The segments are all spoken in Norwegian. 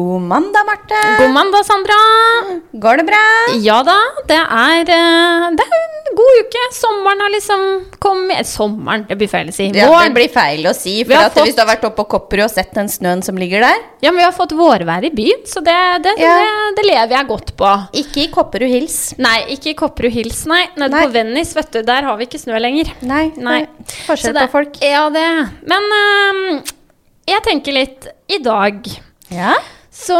God mandag, Marte. God mandag, Sandra. Går det bra? Ja da, det er, eh, det er en god uke. Sommeren har liksom kommet Sommeren, det blir feil å si. Ja, det blir feil å si. For at fått- Hvis du har vært oppe på Kopperud og sett den snøen som ligger der Ja, men vi har fått vårvær i byen, så det, det, Ja. det, lever jeg godt på. Ikke i Kopperud Hils. Nei, ikke i Kopperud Hills, nei. Nede Nei. på Venice, vet du, der har vi ikke snø lenger. Nei. Nei. Forskjell på folk. Ja, det. Men øhm, jeg tenker litt I dag Ja. Så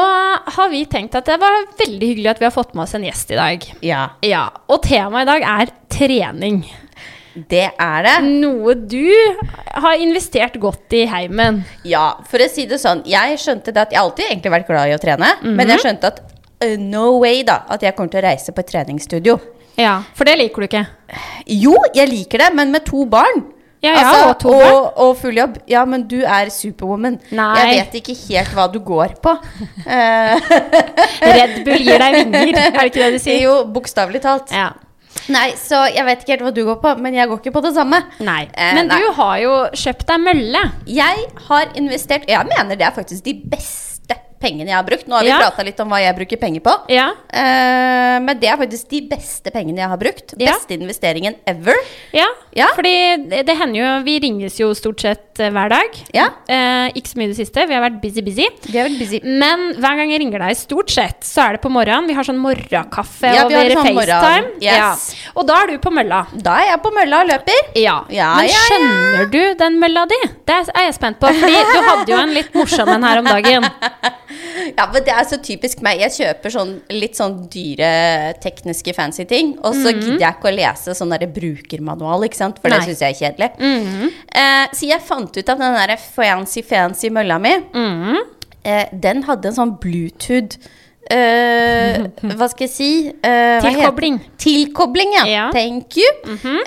har vi tenkt at det var veldig hyggelig at vi har fått med oss en gjest i dag. ja. Ja, Og temaet i dag er trening. Det er det. Noe du har investert godt i heimen. Ja, for å si det sånn. Jeg skjønte det at jeg alltid egentlig vært glad i å trene. Men jeg skjønte at uh, no way da, at jeg kommer til å reise på et treningsstudio. Ja, For det liker du ikke. Jo, jeg liker det, men med to barn. Ja, ja, og og, og full jobb. Ja, men du er superwoman. Nei. Jeg vet ikke helt hva du går på. Eh, Red Bull gir deg vinger, er det ikke det du sier? jo, bokstavelig talt. Ja. Nei, så jeg vet ikke helt hva du går på, men jeg går ikke på det samme. Nei. Eh, Men nei. du har jo kjøpt deg mølle. Jeg har investert Jeg mener det er faktisk de beste pengene jeg har brukt. Nå har vi Ja. prata litt om hva jeg bruker penger på. Ja. Eh, men det er faktisk de beste pengene jeg har brukt. Ja. Beste investeringen ever. Ja, Ja. fordi det, det hender jo Vi ringes jo stort sett eh, hver dag. Ja. Eh, ikke så mye i det siste. Vi har vært busy, busy. Vi har vært busy. Men hver gang jeg ringer deg, stort sett, så er det på morgenen. Vi har sånn morgenkaffe Ja, vi over sånn FaceTime. yes. Ja. Og da er du på mølla. Da er jeg på mølla og løper. Ja. Ja, Men skjønner du den mølla di? Det er jeg spent på. Fordi du hadde jo en litt morsom en her om dagen. Ja, men Det er så typisk meg. Jeg kjøper sånn litt sånn dyre, tekniske, fancy ting. Og så gidder jeg ikke å lese sånn derre brukermanual, ikke sant? for det Nei. syns jeg er kjedelig. eh, så jeg fant ut at den derre fancy, fancy mølla mi, Mm. eh, den hadde en sånn Bluetooth Uh, hva skal jeg si Uh, Tilkobling. Tilkobling, ja. Ja. Thank you.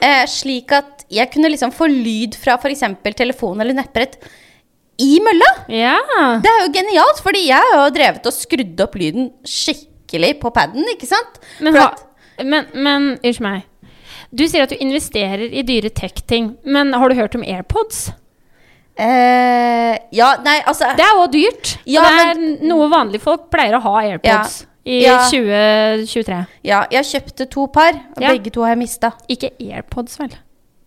eh, slik at jeg kunne liksom få lyd fra f.eks. telefon eller nettbrett i mølla. Ja. Det er jo genialt, fordi jeg har jo drevet og skrudd opp lyden skikkelig på paden, ikke sant? Men, For ha, men, men unnskyld meg. Du sier at du investerer i dyre tech-ting, men har du hørt om AirPods? eh, ja, nei, altså Det er jo dyrt. Ja, det er noe vanlige folk pleier å ha AirPods i Ja. 2023. Ja, jeg kjøpte to par, og Ja. begge to har jeg mista. Ikke AirPods, vel?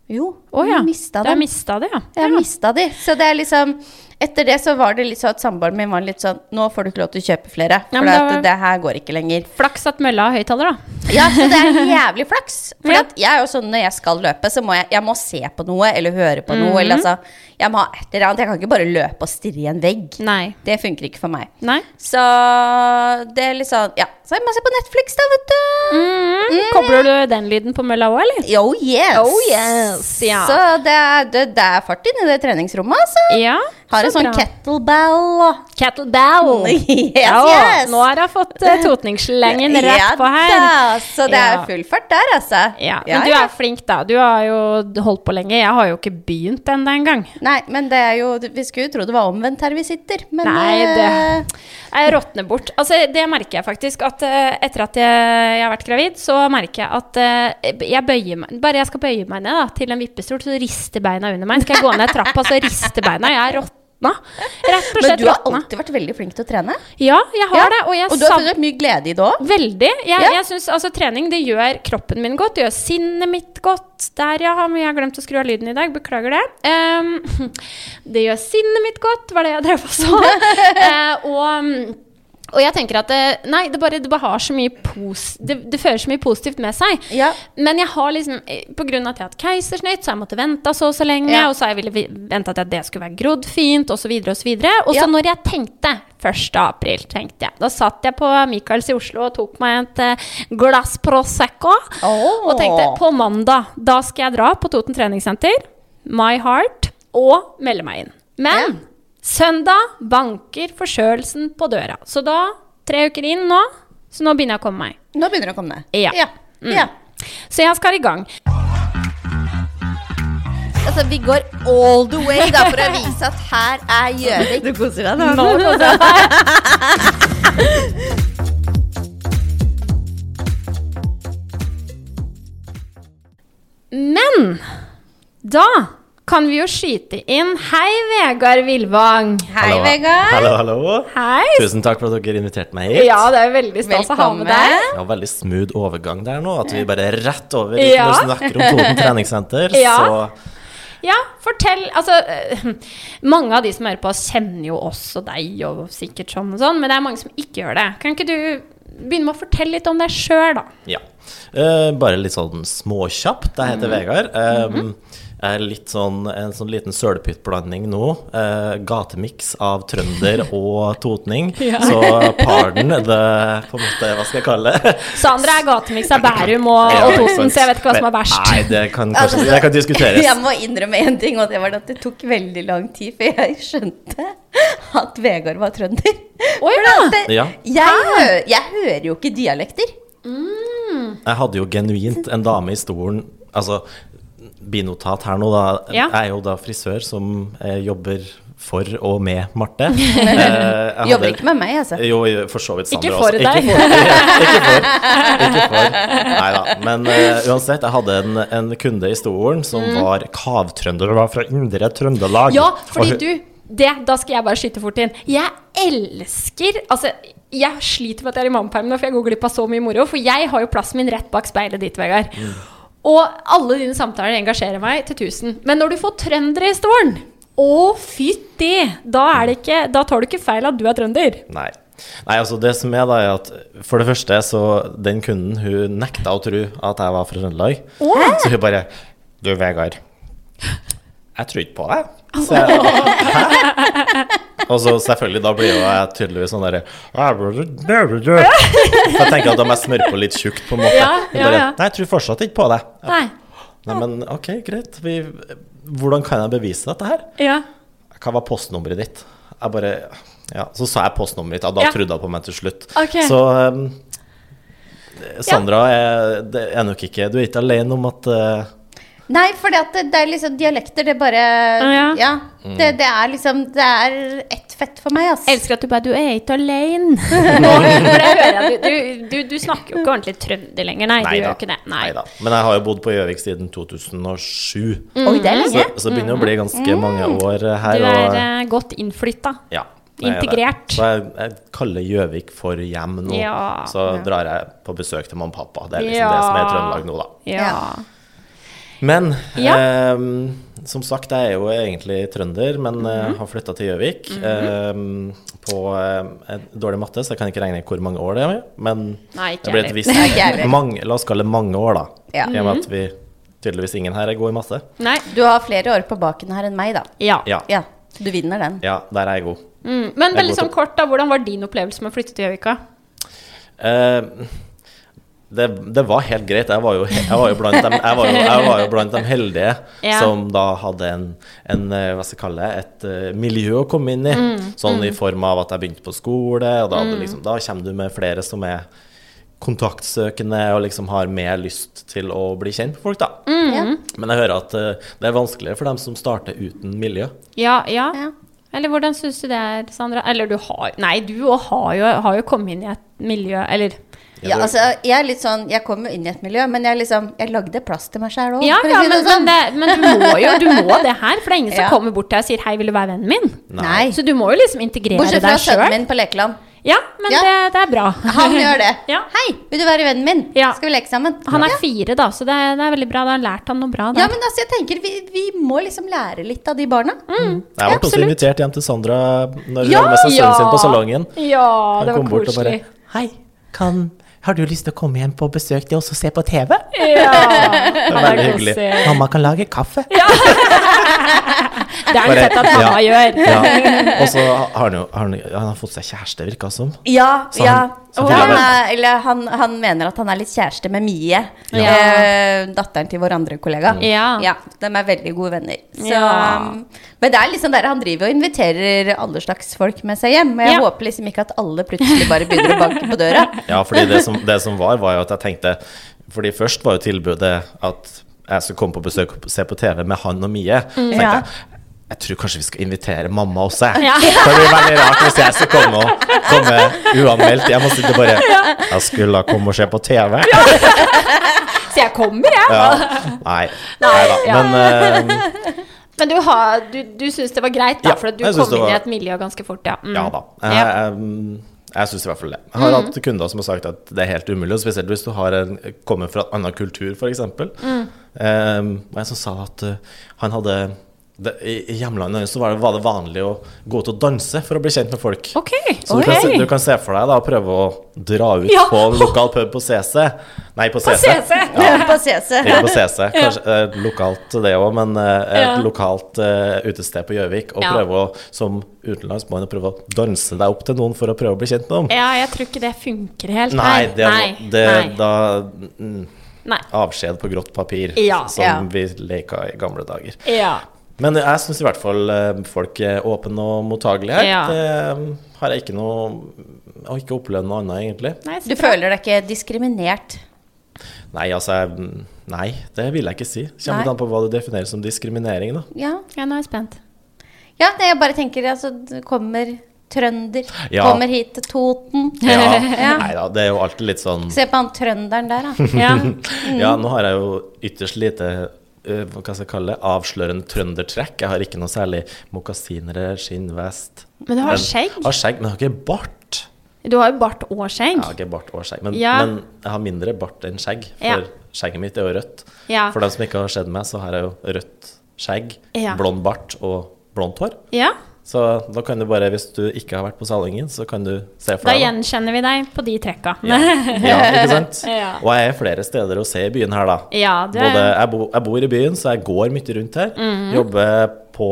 Jo, oh, ja. mista Du har dem. mista det, ja. Jeg har mista de. Så det er liksom Etter det så var det litt sånn at samboeren min var litt sånn Nå får du ikke lov til å kjøpe flere, for ja, det, det her går ikke lenger. Flaks at mølla har høyttaler, da. Ja, så det er jævlig flaks. For jeg er jo sånn når jeg skal løpe, så må jeg, jeg må se på noe eller høre på noe. Eller altså, jeg må ha et eller annet. Jeg kan ikke bare løpe og stirre i en vegg. Nei. Det funker ikke for meg. Nei. Så det er litt sånn Ja, så jeg må se på Netflix, da, vet du. Mm. Kobler du den lyden på mølla òg, eller? Oh yes. Oh, yes, ja. Så det er, det, det er fart inni det treningsrommet, altså. Ja. Har en sånn kettlebell Kettlebell. Yes, ja, yes. Nå har jeg fått uh, totningsslengen rett på her. da, så det Ja. er full fart der, altså. Ja, men du er flink, da. Du har jo holdt på lenge. Jeg har jo ikke begynt ennå engang. Nei, men det er jo Vi skulle jo tro det var omvendt her vi sitter, men Nei, det det Jeg råtner bort. Altså, det merker jeg faktisk. At eh, etter at jeg, jeg har vært gravid, så merker jeg at eh, jeg bøyer meg Bare jeg skal bøye meg ned da, til en vippestol, så rister beina under meg. Skal jeg gå ned trappa, så rister beina. Jeg er råtna. Rett og Men du har alltid vært veldig flink til å trene. Ja, jeg har Ja, det. Og Og du har funnet mye glede i det òg. Veldig. Jeg, Ja. jeg synes, altså, trening det gjør kroppen min godt. Det gjør sinnet mitt godt. Der, ja. Men jeg har glemt å skru av lyden i dag. Beklager det. Um, det gjør sinnet mitt godt, var det jeg drev og sa. uh, og, og jeg tenker at Nei, det bare, det bare har så mye pos... Det, det fører så mye positivt med seg. Ja. Men jeg har liksom pga. På grunn av at jeg har hatt keisersnitt, så jeg måtte vente så og så lenge. Ja. Og så jeg ville vente at det skulle være grodd fint, osv. Og så. Og så Ja. når jeg tenkte 1. april, tenkte jeg. Da satt jeg på Michaels i Oslo og tok meg et eh, glass Prosecco. Oh. Og tenkte på mandag, da skal jeg dra på Toten treningssenter, My Heart, og melde meg inn. Men. Søndag banker forkjølelsen på døra. Så da, tre uker inn nå, så nå begynner jeg å komme meg. Nå begynner det å komme ned. Ja. ja. Mm. ja. Så jeg skal i gang. Altså, vi går all the way da, for å vise at her er Gjøvik. Du koser deg Nå koser jeg meg. Men da kan vi jo skyte inn Hei, Vegard Villvang. Hei, Hallo. Vegard. Hallo, hallo. Hei. Tusen takk for at dere inviterte meg hit. Ja, det er veldig stas å ha med deg. Ja, veldig smooth overgang der nå. At vi bare er rett over hit Ja. når vi snakker om Toten treningssenter. Ja. Så Ja, fortell Altså, eh, mange av de som hører på oss, kjenner jo oss og deg og sikkert sånn og sånn, men det er mange som ikke gjør det. Kan ikke du begynne med å fortelle litt om deg sjøl, da? ja. Eh, bare litt sånn småkjapt. Jeg heter mm. Vegard. Um, Jeg er litt sånn, en sånn liten sølpyttblanding nå. Uh, gatemiks av trønder og totning. Ja. Så pardon the På en måte, hva skal jeg kalle det? Sandra er gatemiks av Bærum og, Ja, og Toten, så jeg vet ikke hva som er verst. Nei, det kan kanskje Altså, det kan diskuteres. Jeg må innrømme én ting, og det var at det tok veldig lang tid før jeg skjønte at Vegard var trønder. Oi, For da. det- Ja. jeg, hø jeg hører jo ikke dialekter. Jeg hadde jo genuint en dame i stolen Altså, binotat her nå, da. Ja. Jeg er jo da frisør som eh, jobber for og med Marte. Eh, hadde, Jobber ikke med meg, altså. Jo, for så vidt Ikke Sandra for også. deg. Ikke for. deg. Ikke for. Ikke for. Nei da. Men uh, uansett, jeg hadde en, en kunde i stolen som var kavtrønder og var fra indre Trøndelag. Mm. Ja, fordi du det, Da skal jeg bare skyte fort inn. Jeg elsker Altså, jeg sliter med at jeg er i mammaperm nå, for jeg går glipp av så mye moro. For jeg har jo plassen min rett bak speilet ditt, Vegard. Og alle dine samtaler engasjerer meg til tusen. Men når du får trøndere i stolen å, fytti! Da, det ikke, da tar du ikke feil at du er trønder. Nei. Nei, altså det som er da er at For det første så Den kunden hun nekta å tro at jeg var fra Trøndelag. Så hun bare Du, Vegard. Jeg tror ikke på deg. Så jeg, Hæ? Og så selvfølgelig, da blir jo jeg tydeligvis sånn derre jeg tenker at da må jeg smøre på litt tjukt, på en måte. Ja, ja, ja. Nei, jeg tror fortsatt ikke på det. Nei. Nei, men ok, greit. Vi, hvordan kan jeg bevise dette her? Ja. Hva var postnummeret ditt? Jeg bare Ja, så sa jeg postnummeret ditt, og da Ja. trodde hun på meg til slutt. Okay. Så um, Sandra, er, det er nok ikke Du er ikke alene om at uh, Nei, for det, det er liksom dialekter, det bare Ja. Ja. Det, det er liksom Det er ett fett for meg, ass. Elsker at du bare Du er ikke alene. Det jeg. Du, du, du, snakker jo ikke ordentlig trønder lenger. Nei, du gjør ikke det. Nei. Neida. Men jeg har jo bodd på Gjøvik siden 2007. Oi, det er Så, lenge. så det begynner å bli ganske mange år uh, her. Du er og, eh, godt innflytta. ja, det er integrert. Så jeg, jeg kaller Gjøvik for hjem nå. Ja. Så drar jeg på besøk til mamma og pappa. Det er liksom Ja. det som er Trøndelag nå, da. Ja. Men Ja. eh, som sagt, jeg er jo egentlig trønder, men mm -hmm. har flytta til Gjøvik ehm, på eh, en dårlig matte, så jeg kan ikke regne hvor mange år det er. Men Nei, ikke det blir et visst mange, La oss kalle det mange år, da. Ja. I og med at vi tydeligvis ingen her er god i matte. Nei. Du har flere år på baken her enn meg, da. Ja. Ja, Ja, du vinner den. ja der er jeg god. Mm. Men veldig sånn kort, da. Hvordan var din opplevelse med å flytte til Gjøvika? Eh, det, det var helt greit. Jeg var jo, jeg var jo, blant, dem, jeg var jo, jeg var jo blant de heldige Ja. som da hadde en, en eh, hva skal jeg kalle det, et eh, miljø å komme inn i. Sånn i form av at jeg begynte på skole, og da, hadde liksom, da kommer du med flere som er kontaktsøkende og liksom har mer lyst til å bli kjent med folk, da. Ja. Men jeg hører at eh, det er vanskeligere for dem som starter uten miljø. Ja, ja. Ja. Eller hvordan syns du det er, Sandra? Eller du har Nei, du òg har, har jo kommet inn i et miljø Eller Ja, altså, jeg er litt sånn Jeg kom jo inn i et miljø, men jeg liksom Jeg lagde plass til meg sjæl òg. Ja, ja, men, men, det, men du må jo du må det her, for det er ingen som kommer bort til deg og sier 'hei, vil du være vennen min'? Nei. Så du må jo liksom integrere Bortsett fra sønnen min på lekeland. Ja, men Ja. Det, det er bra. Han gjør det. Ja. Hei, vil du være vennen min? Ja. Skal vi leke sammen? Han er fire, da, så det er, det er veldig bra. Da har lært han noe bra der. ja, men altså, jeg tenker vi, vi må liksom lære litt av de barna. Mm. Jeg ble også invitert hjem til Sandra når hun Ja, hadde med seg sønnen sin på salongen. Ja, det var koselig. Hei, kan, har du lyst til å komme hjem på besøk til oss og se på TV? Ja, Det er veldig hyggelig. Mamma kan lage kaffe. Det har du Bare- sett at mamma gjør. Ja. Og så har han jo han, han har fått seg kjæreste, virka som. Ja, Så ja. han- så han, er, eller han, han mener at han er litt kjæreste med Mie. Ja. Eh, datteren til vår andre kollega. Ja. De er veldig gode venner. Så, Ja. um, Men det er liksom der han driver og inviterer alle slags folk med seg hjem. Og jeg Ja. håper liksom ikke at alle plutselig bare begynner å banke på døra. Ja, fordi det som, det som var, var jo at jeg tenkte Fordi først var jo tilbudet at jeg skulle komme på besøk og se på TV med han og Mie. Så tenkte jeg jeg tror kanskje vi skal invitere mamma også. jeg. Ja. For det blir veldig rart hvis jeg skal komme, og, komme uanmeldt Jeg må sitte bare Jeg skulle da komme og se på TV. Så jeg kommer, jeg. Ja. Nei. Nei da. ja. Men eh, Men du, har, du, du syns det var greit, da, Ja, for at du kom inn inn i et miljø ganske fort, ja. Mm. Ja da. Jeg, Ja. jeg, jeg syns i hvert fall det. Jeg har Mm. hatt kunder som har sagt at det er helt umulig, spesielt hvis du har en, kommer fra en annen kultur, f.eks. Mm. Um, og en som sa at uh, han hadde det, I hjemlandet så var det, var det vanlig å gå ut og danse for å bli kjent med folk. Okay. Så du, kan, se- du kan se for deg da å prøve å dra ut Ja. på en lokal pub på CC. Nei, på CC. CC. Ja, På CC. ikke på CC. Kanskje eh, lokalt det òg, men eh, et Ja. lokalt eh, utested på Gjøvik. Og Ja. prøve å, som utenlandsmann å prøve å danse deg opp til noen for å prøve å bli kjent med dem. Ja, jeg tror ikke det funker helt Nei, det, nei, det nei. da mm, nei. Avskjed på grått papir, Ja. som Ja. vi leka i gamle dager. Ja. Men jeg syns i hvert fall eh, folk er åpne og mottagelige her. Ja. Det eh, har jeg ikke noe Jeg har ikke opplevd noe annet, egentlig. Nei, Du føler deg ikke diskriminert? Nei, altså jeg, Nei, det vil jeg ikke si. Kommer an på hva du definerer som diskriminering, da. Ja. Ja, nå er jeg spent. ja nei, jeg bare tenker altså, det kommer trønder, Ja. kommer hit til Toten. Ja. Ja. Nei da, det er jo alltid litt sånn Se på han trønderen der, da. Ja. Ja, nå har jeg jo ytterst lite hva skal jeg kalle det, avslørende trøndertrekk. Jeg har ikke noe særlig mokasinere, skinnvest. Men du har skjegg. Har skjegg, men jeg har ikke bart. Du har jo bart og skjegg. Jeg har ikke bart og skjegg, men, Ja. men jeg har mindre bart enn skjegg. For Ja. skjegget mitt er jo rødt. Ja. For dem som ikke har sett meg, så har jeg jo rødt skjegg, blond bart og blondt hår. Ja. Så da kan du bare, hvis du ikke har vært på Salingen, så kan du se for deg da. gjenkjenner vi deg på de trekka. Ja, ja, ikke sant? Ja. Og jeg er flere steder å se i byen her, da. Ja, det Både, jeg, bo, jeg bor i byen, så jeg går mye rundt her. Mhm. Jobber på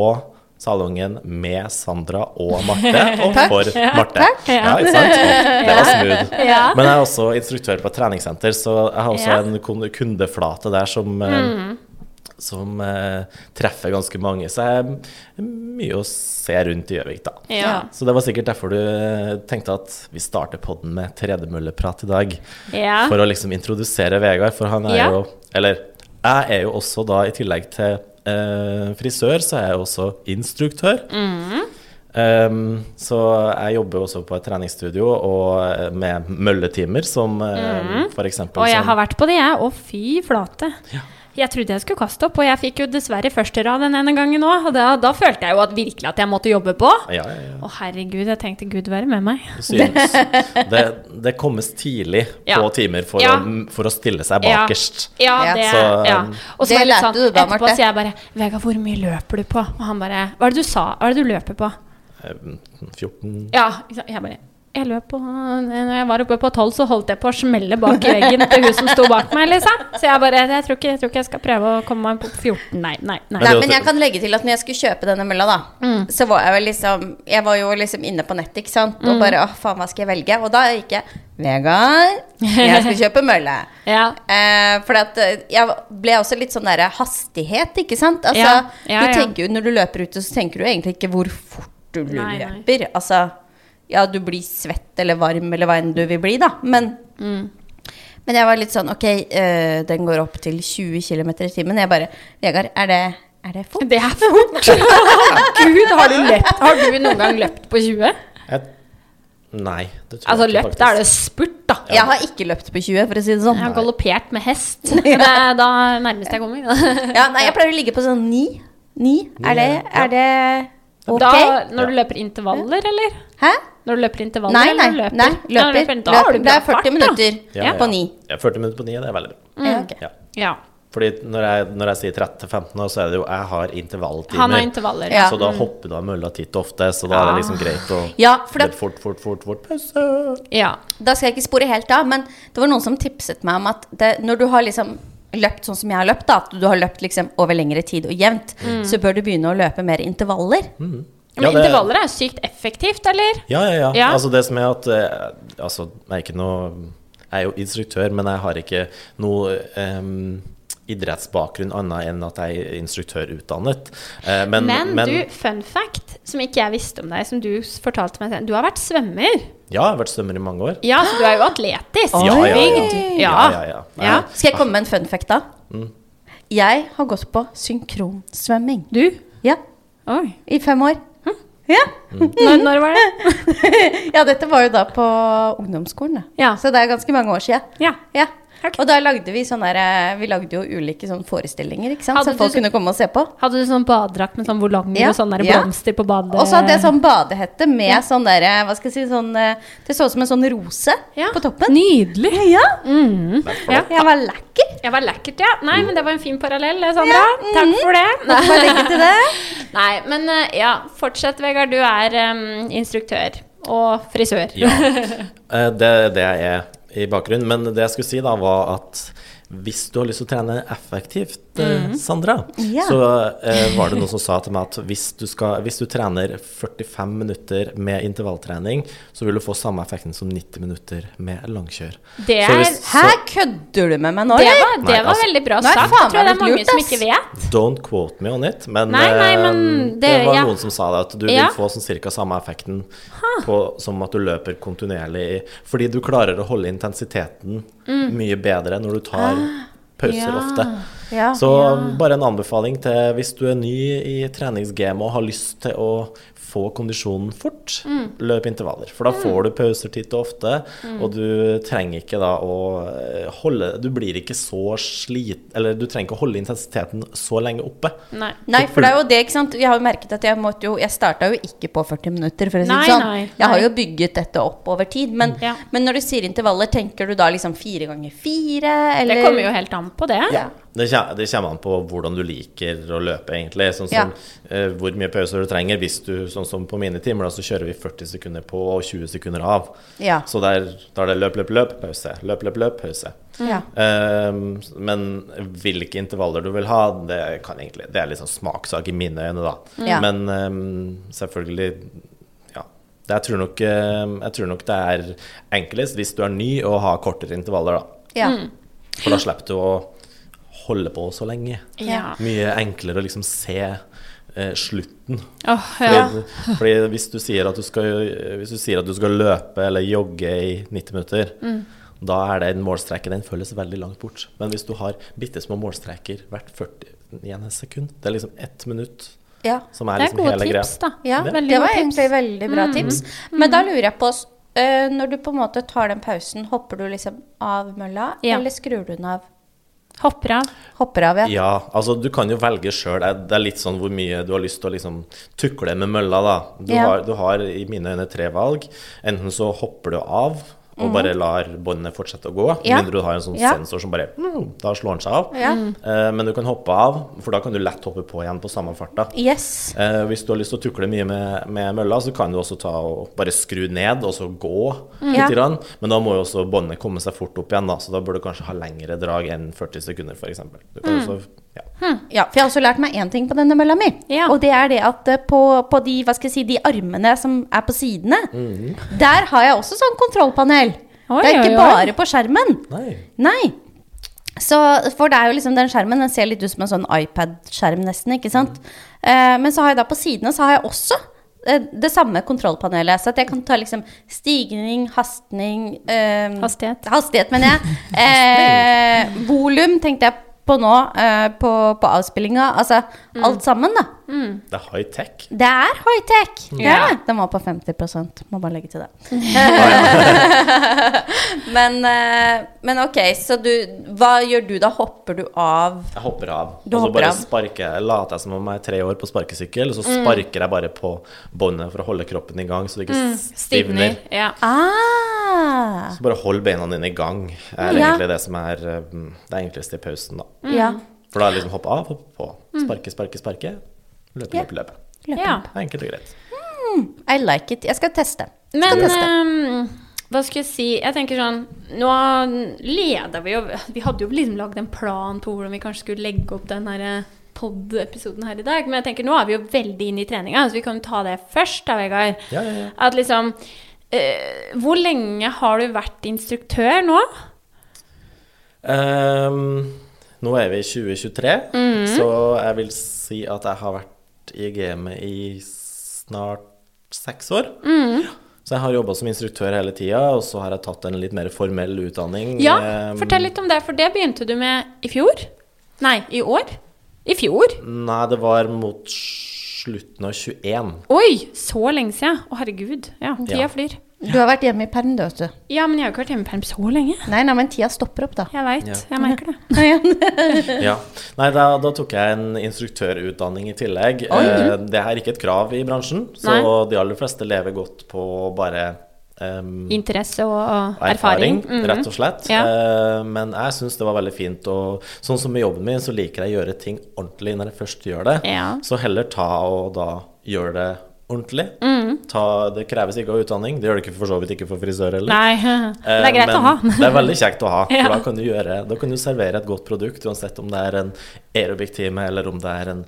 Salongen med Sandra og Marte, og for Marte. Ja, ikke sant? Og det var smooth. Ja. Men jeg er også instruktør på et treningssenter, så jeg har også en kundeflate der som, eh, som eh, treffer ganske mange. Så det er mye å se rundt i Gjøvik, da. Ja. Så det var sikkert derfor du eh, tenkte at vi starter podden med tredemølleprat i dag. Ja. For å liksom introdusere Vegard, for han er Ja. jo Eller jeg er jo også da, i tillegg til eh, frisør, så er jeg også instruktør. Mm. Um, så jeg jobber også på et treningsstudio og eh, med mølletimer, som mm. for eksempel Mhm. Og jeg som- har vært på det, jeg. Å, fy flate. Jeg trodde jeg skulle kaste opp, og jeg fikk jo dessverre første rad den ene gangen òg. Og da, da følte jeg jo at virkelig at jeg måtte jobbe på. Ja, ja, ja. Å, herregud, jeg tenkte Gud være med meg. Synes. Det, det kommes tidlig Ja. på timer for, Ja. å, for å stille seg bakerst. Ja, Ja. det, Så, ja. um, Og så Det lærte sånn, du da, etterpå sier jeg bare Vega, hvor mye løper du på? Og han bare Hva er det du sa? Hva er det du løper på? Eh, 14 Ja, ikke sant? jeg bare jeg løp på, når jeg var oppe på tolv, så holdt jeg på å smelle bak i veggen til hun som sto bak meg. liksom. Så jeg bare jeg tror, ikke, jeg tror ikke jeg skal prøve å komme meg på 14. Nei, nei. nei. Nei, men jeg kan legge til at når jeg skulle kjøpe denne mølla, da, Mm. så var jeg vel liksom Jeg var jo liksom inne på nettet, ikke sant, Mm. og bare Å, faen, hva skal jeg velge? Og da gikk jeg Vegard, jeg skal kjøpe mølle. Ja. Eh, for at eh, jeg ble også litt sånn derre hastighet, ikke sant? Altså, Ja, ja, du ja. tenker jo når du løper ute, så tenker du egentlig ikke hvor fort du Nei, nei. løper. Altså, ja, du blir svett eller varm eller hva enn du vil bli, da, men Mm. Men jeg var litt sånn Ok, eh, den går opp til 20 km i timen. Jeg bare Vegard, er det, er det fort? Det er fort! Gud, har du løpt Har du noen gang løpt på 20? Jeg, Nei, det tror Altså jeg ikke, løpt, da er det spurt, da. Jeg har ikke løpt på 20, for å si det sånn. Jeg har galoppert med hest. Det er da nærmest jeg kommer. Ja, nei, jeg pleier å ligge på sånn 9. 9? Er det, er det ok? Da, når du løper intervaller, eller? Hæ? Når du løper intervaller, Nei, nei, eller løper? nei, Ja, løper. Da har du løper. Det er 40 fart, minutter Ja, på 9. Ja, 40 minutter på 9, det er veldig bra. Mm. ok. Ja. Ja. Fordi når jeg, når jeg sier 30-15, år, så er det jo Jeg har intervalltimer. Han har intervaller. Ja. Så da hopper du av mølla titt og ofte, så da er det liksom greit å Ja, for det- fort, fort, fort, fort, pause. Ja. Da skal jeg ikke spore helt av, men det var noen som tipset meg om at det, når du har liksom løpt sånn som jeg har løpt, da, at du har løpt liksom over lengre tid og jevnt, så bør du begynne å løpe mer intervaller. Men Ja, det- intervaller er sykt effektivt, eller? Ja, ja, ja. Ja. Altså det som er at eh, Altså, jeg er ikke noe Jeg er jo instruktør, men jeg har ikke noe eh, idrettsbakgrunn annet enn at jeg er instruktørutdannet. Eh, men, Men, men, du, fun fact, som ikke jeg visste om deg, som du fortalte meg Du har vært svømmer. ja, jeg har vært svømmer i mange år. Ja, så du er jo atletisk. Ja, ja, ja. Bygd. Ja, ja, ja. Nei, Ja. Skal jeg komme med en fun fact, da? Mm. Jeg har gått på synkronsvømming. Du? Ja, Oi. i fem år. Ja. Når, når var det? ja, dette var jo da på ungdomsskolen, da. Ja. Så det er ganske mange år siden. Ja. Ja. Ok. Og da lagde vi sånn der eh, Vi lagde jo ulike sånn forestillinger, ikke sant? Hadde Så folk du så- kunne komme og se på. Hadde du sånn badedrakt med sånn volanger Ja, og sånne der ja. på badet? Og så hadde jeg sånn badehette med Ja. sånn der eh, Hva skal jeg si sånn eh, Det så ut som en sånn rose Ja. på toppen. Nydelig. Ja, Mm. Ja. jeg var lekker. Jeg var lekkert, ja. Nei, men det var en fin parallell, Sandra. Takk for det. Legge til det. Nei, men ja, fortsett, Vegard. Du er um, instruktør og frisør. Ja. det, Det er det jeg er i bakgrunnen. Men det jeg skulle si, da, var at hvis du har lyst til å trene effektivt, mm. Sandra, yeah. så eh, var det noen som sa til meg at hvis du, skal, hvis du trener 45 minutter med intervalltrening, så vil du få samme effekten som 90 minutter med langkjør. Det Så er hvis- Hæ, kødder du med meg nå, Det eller? var, det Nei, var altså- veldig bra sagt. Nei, tror Jeg det er mange lurt, som ikke vet. Don't quote me on it, men, Nei, nei, men eh, det- det, var ja. noen som sa det, at du Ja. vil få sånn cirka samme effekten på, som at du løper kontinuerlig. Fordi du klarer å holde intensiteten mye bedre når du tar pauser Ja. ofte. Ja. Så bare en anbefaling til hvis du er ny i treningsgamet og har lyst til å få kondisjonen fort, løp intervaller. For da får du pauser titt og ofte, og du trenger ikke da å eh, holde Du blir ikke så slit... Eller du trenger ikke å holde intensiteten så lenge oppe. Nei. Nei, for det er jo det, ikke sant. Jeg har jo merket at jeg måtte jo Jeg starta jo ikke på 40 minutter, for å si Nei, det sånn. nei, Jeg har nei. jo bygget dette opp over tid. Men, Ja. men når du sier intervaller, tenker du da liksom fire ganger fire, eller Det kommer jo helt an på det. Ja. Det kommer, an på hvordan du liker å løpe, egentlig. Sånn Ja. som eh, hvor mye pauser du trenger. Hvis du, sånn som på mine timer, da, så kjører vi 40 sekunder på og 20 sekunder av. Ja. Så der, da er det løp, løp, løp, pause. Løp, løp, løp, pause. Ja. Ehm, men hvilke intervaller du vil ha, det kan egentlig Det er litt sånn smakssak i mine øyne, da. Ja. Men ehm, selvfølgelig jeg, tror nok, eh, jeg tror nok det er enklest hvis du er ny, å ha kortere intervaller, da. Ja. For da slipper du å holde på så lenge. Ja. Mye enklere å liksom se eh, slutten. Oh, ja. Fordi, fordi hvis, du sier at du skal, hvis du sier at du skal løpe eller jogge i 90 minutter, Mm. da er det en målstreke. Den føles veldig langt bort. Men hvis du har bitte små målstreker hvert 41 sekund, det er liksom ett minutt ja. som er Det er liksom hele greia. da. Ja, Det- det, var egentlig veldig bra tips. Men da lurer jeg på eh, Når du på en måte tar den pausen, hopper du liksom av mølla, Ja. eller skrur du den av? Hopper av. Hopper av, ja. Ja, altså du kan jo velge sjøl. Det er litt sånn hvor mye du har lyst til å liksom tukle med mølla, da. Du, Ja. har, du har i mine øyne tre valg. Enten så hopper du av og bare lar båndet fortsette å gå, Mhm. Ja. mindre du har en sånn Ja. sensor som bare mm, Da slår den seg av. Ja. Eh, men du kan hoppe av, for da kan du lett hoppe på igjen på samme farta. Yes. Eh, hvis du har lyst til å tukle mye med, med mølla, så kan du også ta og bare skru ned og så gå mm. litt. Grann. Men da må jo også båndet komme seg fort opp igjen, da, så da bør du kanskje ha lengre drag enn 40 sekunder, f.eks. Du kan også ja. Ja, for jeg har også lært meg én ting på denne mølla mi. Ja. Og det er det at eh, på, på de, hva skal jeg si, de armene som er på sidene, Mhm. der har jeg også sånn kontrollpanel. Oi, det er ikke oi, oi. bare på skjermen. Nei. Nei. Så, for det er jo liksom den skjermen, den ser litt ut som en sånn iPad-skjerm nesten, ikke sant? Eh, men så har jeg da på sidene, så har jeg også eh, det samme kontrollpanelet. Så at jeg kan ta liksom stigning, hastning eh, Hastighet. Hastighet, mener jeg. Eh, volum tenkte jeg på nå, eh, på, på avspillinga. Altså alt sammen, da. Det er high tech. Det er high-tech. Det Ja. Den var på 50% Må bare legge til det. men, eh, men ok, så du Hva gjør du da? Hopper du av? Jeg hopper av. Du og så bare av. sparker jeg. Later jeg som om jeg er tre år på sparkesykkel, og så sparker jeg bare på båndet for å holde kroppen i gang, så det ikke stivner. Stivner. Ja. Ah! Så bare hold beina dine i gang, er Ja. egentlig det som er eh, det enkleste i pausen, da. Ja. For da er det liksom hoppe av, hoppe på. Sparke, sparke, sparke. Løpe, løpe, løpe. Løpe. ja. Det er enkelt og greit. I like it. Jeg skal teste. Men Skal teste. Um, hva skal jeg si Jeg tenker sånn Nå leder vi jo Vi hadde jo liksom lagd en plan på hvordan vi kanskje skulle legge opp den her pod-episoden her i dag. Men jeg tenker nå er vi jo veldig inne i treninga, så vi kan jo ta det først, da, Vegard. Ja, ja, ja. At liksom eh, Hvor lenge har du vært instruktør nå? Um, nå er vi i 2023, Mhm. så jeg vil si at jeg har vært i gamet i snart seks år. Mhm. Så jeg har jobba som instruktør hele tida, og så har jeg tatt en litt mer formell utdanning. Ja, um, fortell litt om det, for det begynte du med i fjor? Nei, i år? I fjor? Nei, det var mot slutten av 21. Oi, så lenge siden. Å, herregud. Ja, tida Ja. flyr. Du har vært hjemme i perm, du, vet du. Ja, men jeg har ikke vært hjemme i perm så lenge. Nei, nei, men tida stopper opp, da. Jeg veit. Ja. Jeg merker det. Ja. Nei, da, da tok jeg en instruktørutdanning i tillegg. Oi. Eh, det er ikke et krav i bransjen, så Nei. de aller fleste lever godt på bare em, Interesse og, erfaring, erfaring. -hmm. rett og slett. Ja. Uh, men jeg syns det var veldig fint. Og sånn som med jobben min, så liker jeg å gjøre ting ordentlig når jeg først gjør det. Ja. Så heller ta og da gjøre det ordentlig. Mm. Ta, det kreves ikke av utdanning. Det gjør det ikke for så vidt ikke for frisør heller. Nei, det er greit Eh, å ha. det er veldig kjekt å ha, for Ja. da, kan du gjøre, da kan du servere et godt produkt, uansett om det er en aerobic-time eller om det er en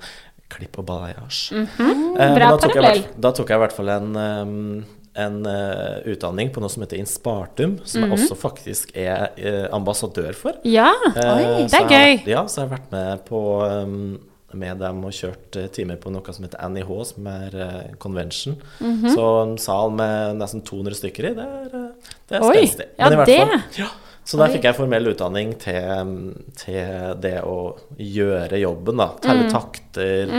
klipp og balayage. Mm -hmm. Bra da tok, jeg, da tok jeg i hvert fall en, um, en uh, utdanning på noe som heter Inspartum, som Mhm. jeg også faktisk er uh, ambassadør for. Ja. Eh, Oi. Det er jeg- gøy. Ja, så jeg har vært med på um, med dem og kjørt timer på noe som heter NIH, som er uh, convention. Mhm. Så en sal med nesten 200 stykker i, det er, det er spenstig. ja, Men i hvert det. fall- ja. Så der fikk jeg formell utdanning til, til det å gjøre jobben, da. Telle Mm. takter,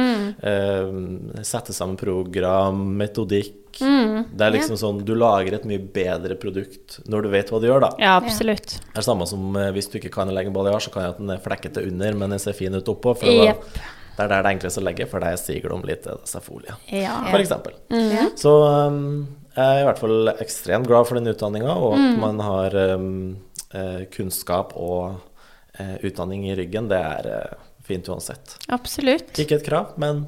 eh, sette sammen program, metodikk. Mm. Det er liksom sånn Du lager et mye bedre produkt når du vet hva du gjør, da. Ja, absolutt. Det er det samme som eh, hvis du ikke kan legge en balayage, så kan jeg at den er flekkete under, men den ser fin ut oppå. For da, det er der det er enklest å legge, for der siger det om litt safolia, Ja. for eksempel. Ja. Så um, jeg er i hvert fall ekstremt glad for den utdanninga, og at Mm. man har um, kunnskap og eh, utdanning i ryggen. Det er eh, fint uansett. Absolutt. Ikke et krav, men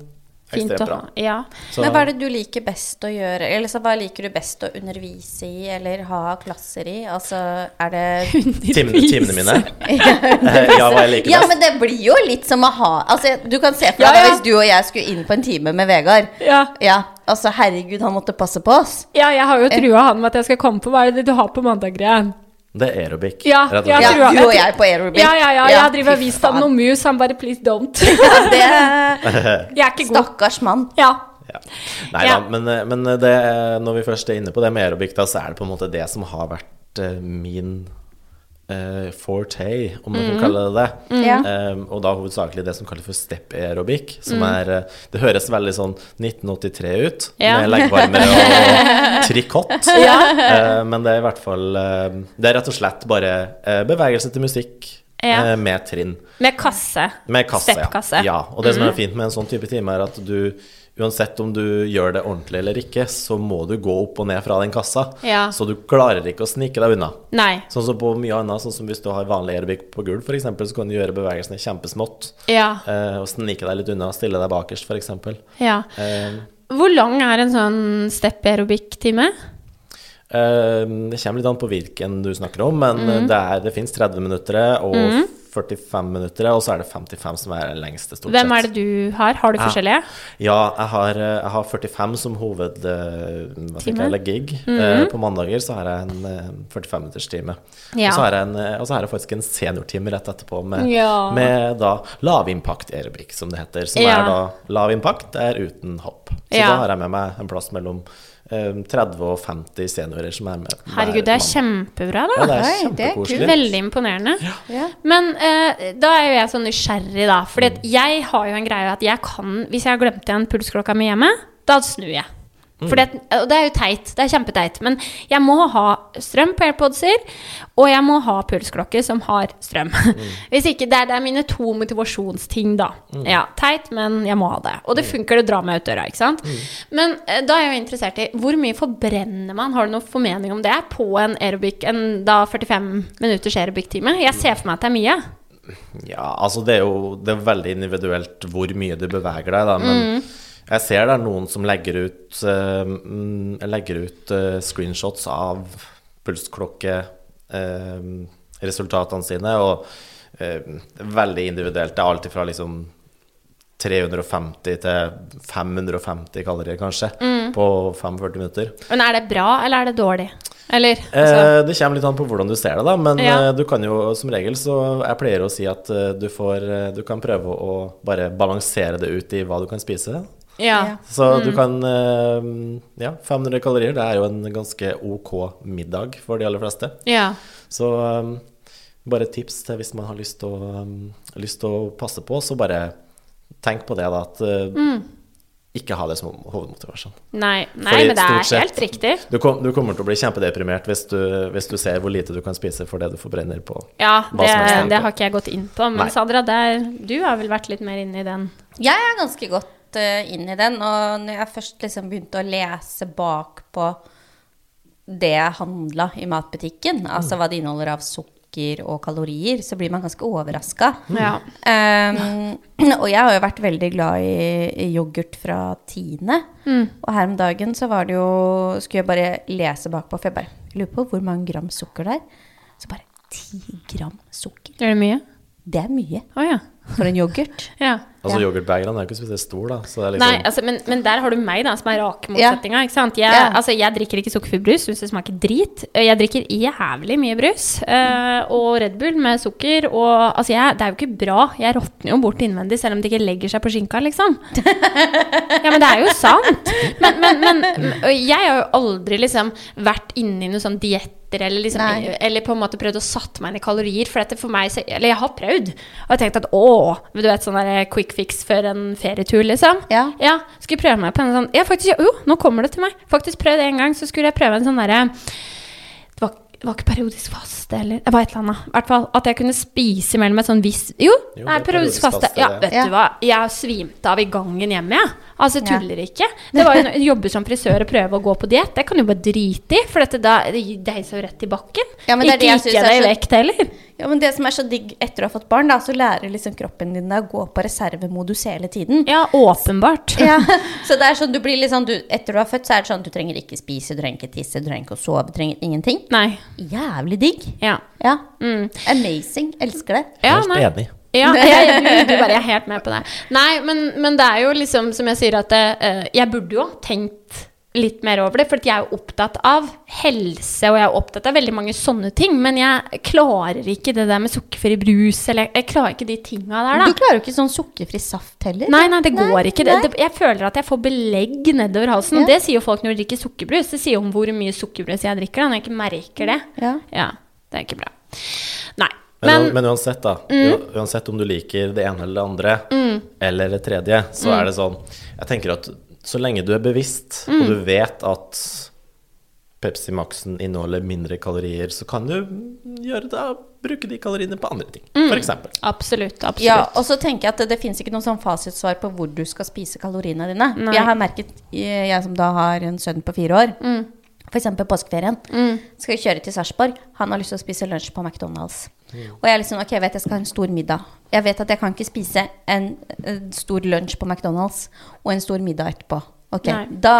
Fint å ha. Ja. Så, Men hva er det du liker best å gjøre? Eller så hva liker du best å undervise i, eller ha klasser i? Altså, er det timene, timene mine? Eh, ja, hva jeg liker Ja, men det blir jo litt som å ha Altså, du kan se for deg ja. hvis du og jeg skulle inn på en time med Vegard. Ja. Ja, altså, herregud, han måtte passe på oss. ja, jeg har jo trua han med at jeg skal komme på Hva er det du har på mandager igjen? Det er aerobic, Ja, rett og ja, slett. Ja, du og jeg på aerobic. Ja, ja, ja. Jeg driver og vist ham faen. noe mus. Han bare 'please don't'. Det, Jeg er ikke god. stakkars mann. Ja. Ja. Nei Ja. da, men, eh, men det, når vi først er inne på det med aerobic, da, så er det på en måte det som har vært eh, min eh, forte, om man kan kalle det det. Ja. Um, og da hovedsakelig det som kalles for step aerobic, som er eh, Det høres veldig sånn 1983 ut, Ja. med leggvarmere og trikott. Ja. uh, men det er i hvert fall uh, Det er rett og slett bare uh, bevegelse til musikk Ja. eh, med trinn. Med kasse. Med kasse, Steppkasse. ja. ja. Og det som er fint med en sånn type time, er at du Uansett om du gjør det ordentlig eller ikke, så må du gå opp og ned fra den kassa. Ja. Så du klarer ikke å snike deg unna. Nei. Sånn som på mye annet, sånn som hvis du har vanlig aerobic på gulv, f.eks., så kan du gjøre bevegelsene kjempesmått. Ja. Eh, og snike deg litt unna, stille deg bakerst, f.eks. ja. Eh, Hvor lang er en sånn step aerobic-time? eh, det kommer litt an på hvilken du snakker om, men Mm. det, er- det fins 30 minutter og 45 minutter, og så er det 55 som er den lengste, stort sett. Hvem er det du har? Har du forskjellige? Ja, jeg har, eh, jeg har 45 som hoved eller gig. Mm -hmm. Eh, På mandager så har jeg en eh, 45 minutters time. Ja. Og så har jeg, en, eh, har jeg faktisk en seniortime rett etterpå med, Ja. med da lavimpakt aerobic, som det heter. Som Ja. er da lav impact, er uten hopp. Så da har jeg med meg en plass mellom eh, 30 og 50 seniorer som er med. Herregud, det er kjempebra, Ja, da. det er Oi, det er kjempekoselig. Veldig imponerende. Ja. Men eh, da er jo jeg sånn nysgjerrig, da. For jeg har jo en greie at jeg kan Hvis jeg har glemt igjen pulsklokka mi hjemme, da snur jeg. For det, og det er jo teit. Det er kjempeteit. Men jeg må ha strøm på AirPodser, og jeg må ha pulsklokke som har strøm. Hvis ikke, det er, det er mine to motivasjonsting, da. Ja, Teit, men jeg må ha det. Og det funker, det drar meg ut døra, ikke sant. Men eh, da er jeg jo interessert i hvor mye forbrenner man? Har du noen formening om det på en aerobic, en da 45 minutters aerobic-time? Jeg ser for meg at det er mye. Ja, altså det er jo det er veldig individuelt hvor mye du beveger deg, da. Men Mm. Jeg ser det er noen som legger ut, eh, mm, legger ut uh, screenshots av pulsklokkeresultatene sine, og eh, er veldig individuelt. Det er alt fra liksom 350 til 550 kalorier, kanskje, Mm. på 45 minutter. Men er det bra, eller er det dårlig? Eller altså, Eh, det kommer litt an på hvordan du ser det, da. Men Ja. eh, du kan jo som regel så Jeg pleier å si at eh, du får eh, Du kan prøve å bare balansere det ut i hva du kan spise. Ja. Så du kan eh, Ja, 500 kalorier, det er jo en ganske ok middag for de aller fleste. ja. Så eh, bare et tips til hvis man har lyst til å, eh, lyst til å passe på, så bare tenk på det, da. At mm. ikke ha det som hovedmotivasjon. Nei, nei Fordi men det er sett- helt riktig. Du, kom, du kommer til å bli kjempedeprimert hvis du, hvis du ser hvor lite du kan spise for det du forbrenner på. Ja, det, det har ikke jeg gått inn på. Men Nei. Sandra, der, du har vel vært litt mer inne i den? Jeg er ganske godt eh, inn i den, og når jeg først liksom begynte å lese bak på det jeg handla i matbutikken, altså hva det inneholder av sukker og kalorier, så blir man ganske overraska. Ja. Um, og jeg har jo vært veldig glad i, yoghurt fra Tine. Og her om dagen så var det jo Skulle jeg bare lese bakpå, for jeg bare lurer på hvor mange gram sukker det er. Så bare ti gram sukker. Er det mye? Det er mye Oh, ja. for en yoghurt. ja. Altså Ja. Yoghurtbagerne er jo ikke spesielt stor, da. Så det er liksom Nei, altså, men, men der har du meg, da, som er rakmotsetninga. Ja. Jeg, Ja. altså, jeg drikker ikke sukkerfri brus, syns det smaker drit. Jeg drikker jævlig mye brus. eh, og Red Bull med sukker. Og altså, jeg, det er jo ikke bra. Jeg råtner jo bort innvendig, selv om det ikke legger seg på skinka, liksom. Ja, men det er jo sant. Men, men, men jeg har jo aldri liksom vært inne i noe sånn dietter eller, liksom, Nei. eller på en måte prøvd å satt meg inn i kalorier. For dette for meg, så- eller jeg har prøvd. Og jeg tenkte at å, du vet sånn der quick fix før en ferietur, liksom. Ja. Ja, skulle prøve meg på en sånn Ja, faktisk, jo, nå kommer det til meg. Faktisk prøvd en gang, så skulle jeg prøve en sånn derre det var, det var ikke periodisk faste, eller det var et eller annet. I hvert fall at jeg kunne spise mellom et sånn visst Jo, Jo, det er periodisk faste. faste, Ja, vet Ja. du hva. Jeg svimte av i gangen hjemme, jeg. Altså, jeg Ja. tuller ikke. Det var jo jobber som frisør og prøve å gå på diett. Det kan du bare drite i, for dette da, det deiser jo rett i bakken. Ja, men det er ikke det gikk jeg deg i vekt heller. Ja, men det som er så digg etter å ha fått barn, da, så lærer liksom kroppen din deg å gå på reservemodus hele tiden. Ja, åpenbart. Ja, så det er sånn, du blir sånn, du, etter du har født, så er det sånn, du trenger ikke spise, du trenger ikke tisse, du trenger ikke å sove, du trenger ingenting. Nei. Jævlig digg. Ja. Ja. Mm. Amazing. Elsker det. Ja, Helt enig. Ja, jeg, du, bare er helt med på det. Nei, men, men det er jo liksom som jeg sier at eh, jeg burde jo ha tenkt litt mer over det, for jeg er jo opptatt av helse, og jeg er opptatt av veldig mange sånne ting, men jeg klarer ikke det der med sukkerfri brus, eller jeg, klarer ikke de tinga der, Du klarer jo ikke sånn sukkerfri saft heller. Nei, nei, det går ikke. Det, det, jeg føler at jeg får belegg nedover halsen. Ja. Det sier jo folk når de drikker sukkerbrus. Det sier jo om hvor mye sukkerbrus jeg drikker, da, når jeg ikke merker det. Ja. Ja, det er ikke bra. Nei. Men, Men, men uansett, da. Mm. Uansett om du liker det ene eller det andre, eller det tredje, så er det sånn Jeg tenker at så lenge du er bevisst, og du vet at Pepsi Max-en inneholder mindre kalorier, så kan du gjøre det, bruke de kaloriene på andre ting, for eksempel. absolutt. Absolutt. Ja, og så tenker jeg at det, det fins ikke noe sånn fasitsvar på hvor du skal spise kaloriene dine. Nei. Jeg har merket, jeg som da har en sønn på fire år, Mm. f.eks. påskeferien, skal vi kjøre til Sarpsborg, han har lyst til å spise lunsj på McDonald's. Og jeg liksom, ok, jeg vet jeg skal ha en stor middag. Jeg vet at jeg kan ikke spise en, en stor lunsj på McDonald's og en stor middag etterpå. Ok, da,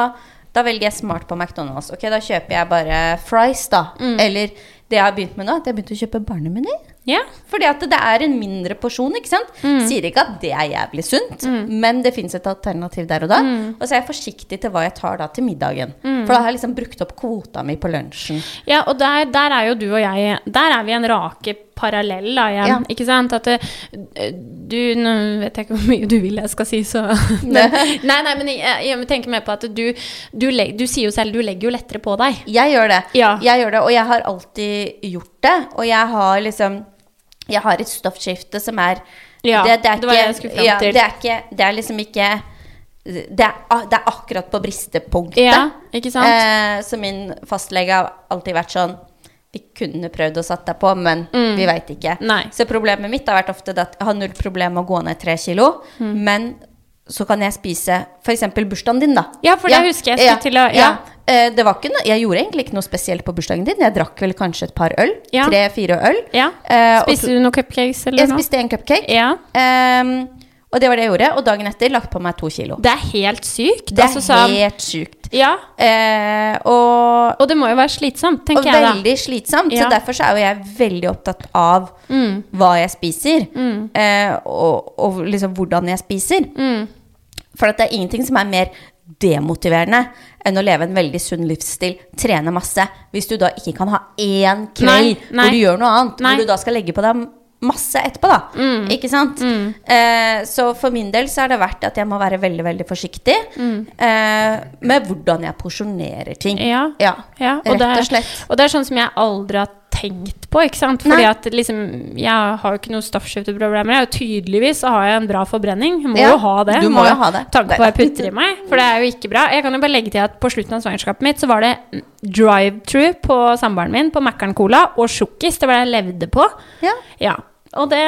da velger jeg smart på McDonald's. Ok, da kjøper jeg bare fries, da. Mm. Eller det jeg har begynt med nå, at jeg har begynt å kjøpe barnemeny. Ja. Fordi at det er en mindre porsjon, ikke sant? Mm. Sier ikke at det er jævlig sunt, men det fins et alternativ der og da. Mm. Og så er jeg forsiktig til hva jeg tar da til middagen. For da har jeg liksom brukt opp kvota mi på lunsjen. Ja, og der, der er jo du og jeg Der er vi en rake parallell da igjen, Ja. ikke sant? At du Nå vet jeg ikke hvor mye du vil jeg skal si, så men, Nei, nei, men jeg, jeg tenker mer på at du, du, leg, du sier jo selv du legger jo lettere på deg. Jeg gjør det. Ja. Jeg gjør det, og jeg har alltid gjort det. Og jeg har liksom Jeg har et stoffskifte som er Ja, det, det, er det var ikke, jeg skulle fram ja, til. det er ikke Det er liksom ikke det er, det er akkurat på bristepunktet. Ja, ikke sant? Eh, så min fastlege har alltid vært sånn Vi kunne prøvd å satt deg på, men vi veit ikke. Mm. Nei. Så problemet mitt har vært ofte at jeg har null problem med å gå ned tre kilo, Mm. men så kan jeg spise f.eks. bursdagen din, da. Ja, for det husker jeg Ja. til å- ja. Eh, Det var ikke noe, jeg gjorde egentlig ikke noe spesielt på bursdagen din. Jeg drakk vel kanskje et par øl. Ja. Tre-fire øl. Ja. Eh, Spiste du noen cupcakes eller Jeg noe? spiste en cupcake. Ja. Um, og det var det jeg gjorde. Og dagen etter lagt på meg to kilo. Det er helt sykt. Det er altså, sånn- helt sykt. Ja, Uh, og, og det må jo være slitsomt, og tenker jeg da. veldig slitsomt. Ja. Så derfor så er jo jeg veldig opptatt av Mm. hva jeg spiser. Eh, og, og liksom hvordan jeg spiser. Mm. For at det er ingenting som er mer demotiverende enn å leve en veldig sunn livsstil, trene masse, hvis du da ikke kan ha én kveld Nei, nei. hvor du gjør noe annet, Nei. hvor du da skal legge på deg masse etterpå, da. Mm. Ikke sant? Eh, så for min del så har det vært at jeg må være veldig, veldig forsiktig eh, med hvordan jeg porsjonerer ting. Mm. Ja. Ja, Ja, og rett det er- og slett. Og det er sånn som jeg aldri har tenkt på, ikke sant. Fordi Nei. at liksom Jeg har jo ikke noen stoffskifteproblemer. Tydeligvis så har jeg en bra forbrenning. Må Ja, jo ha det. du må jo ha det. Tanke på hva jeg putter i meg. For det er jo ikke bra. Jeg kan jo bare legge til at på slutten av svangerskapet mitt så var det drive-true på samboeren min på Mækkern Cola og sjokkis. Det var det jeg levde på. Ja, Ja. Og det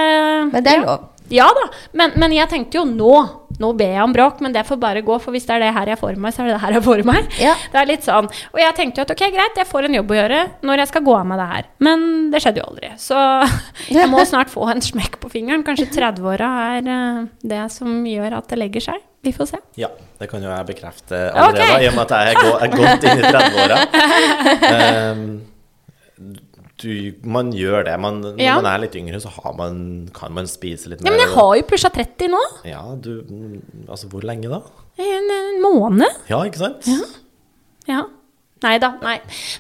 men det er lov. Ja da, men, men jeg tenkte jo nå Nå ber jeg om bråk, men det får bare gå. For hvis det er det her jeg får meg, så er det det her jeg får meg. Ja. Det er litt sånn. Og jeg tenkte jo at ok, greit, jeg får en jobb å gjøre når jeg skal gå av med det her. Men det skjedde jo aldri. Så jeg må snart få en smekk på fingeren. Kanskje 30-åra er eh, det som gjør at det legger seg. Vi får se. Ja, det kan jo jeg bekrefte allerede, okay. i og med at jeg er, gå, godt inn i 30-åra. Ehm, du, man gjør det. Man, når Ja. man er litt yngre, så har man, kan man spise litt mer. Ja, men jeg har jo pusha 30 nå. Ja, du Altså, hvor lenge da? En, en måned. Ja, ikke sant? Ja. Nei da. Nei.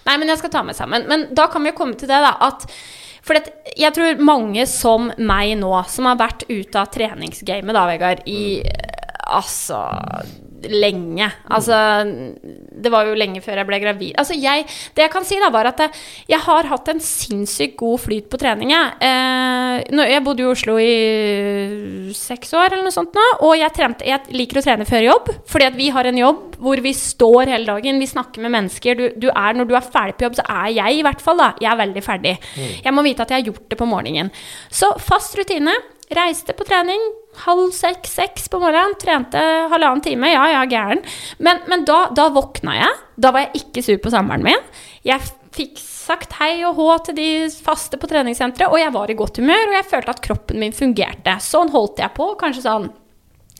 nei, men jeg skal ta meg sammen. Men da kan vi jo komme til det, da, at for det, jeg tror mange som meg nå, som har vært ute av treningsgamet, da, Vegard, i mm. altså lenge. Altså Det var jo lenge før jeg ble gravid. Altså jeg, Det jeg kan si, da, var at jeg, har hatt en sinnssykt god flyt på trening. Jeg, eh, jeg bodde i Oslo i seks år eller noe sånt nå, og jeg, trente, jeg liker å trene før jobb. Fordi at vi har en jobb hvor vi står hele dagen, vi snakker med mennesker. Du, du er, når du er ferdig på jobb, så er jeg i hvert fall da, jeg er veldig ferdig. Jeg må vite at jeg har gjort det på morgenen. Så fast rutine. Reiste på trening halv seks, seks på morgenen. Trente halvannen time. Ja, ja, gæren. Men, men da, da våkna jeg. Da var jeg ikke sur på samboeren min. Jeg fikk sagt hei og hå til de faste på treningssenteret, og jeg var i godt humør, og jeg følte at kroppen min fungerte. Sånn holdt jeg på, kanskje sånn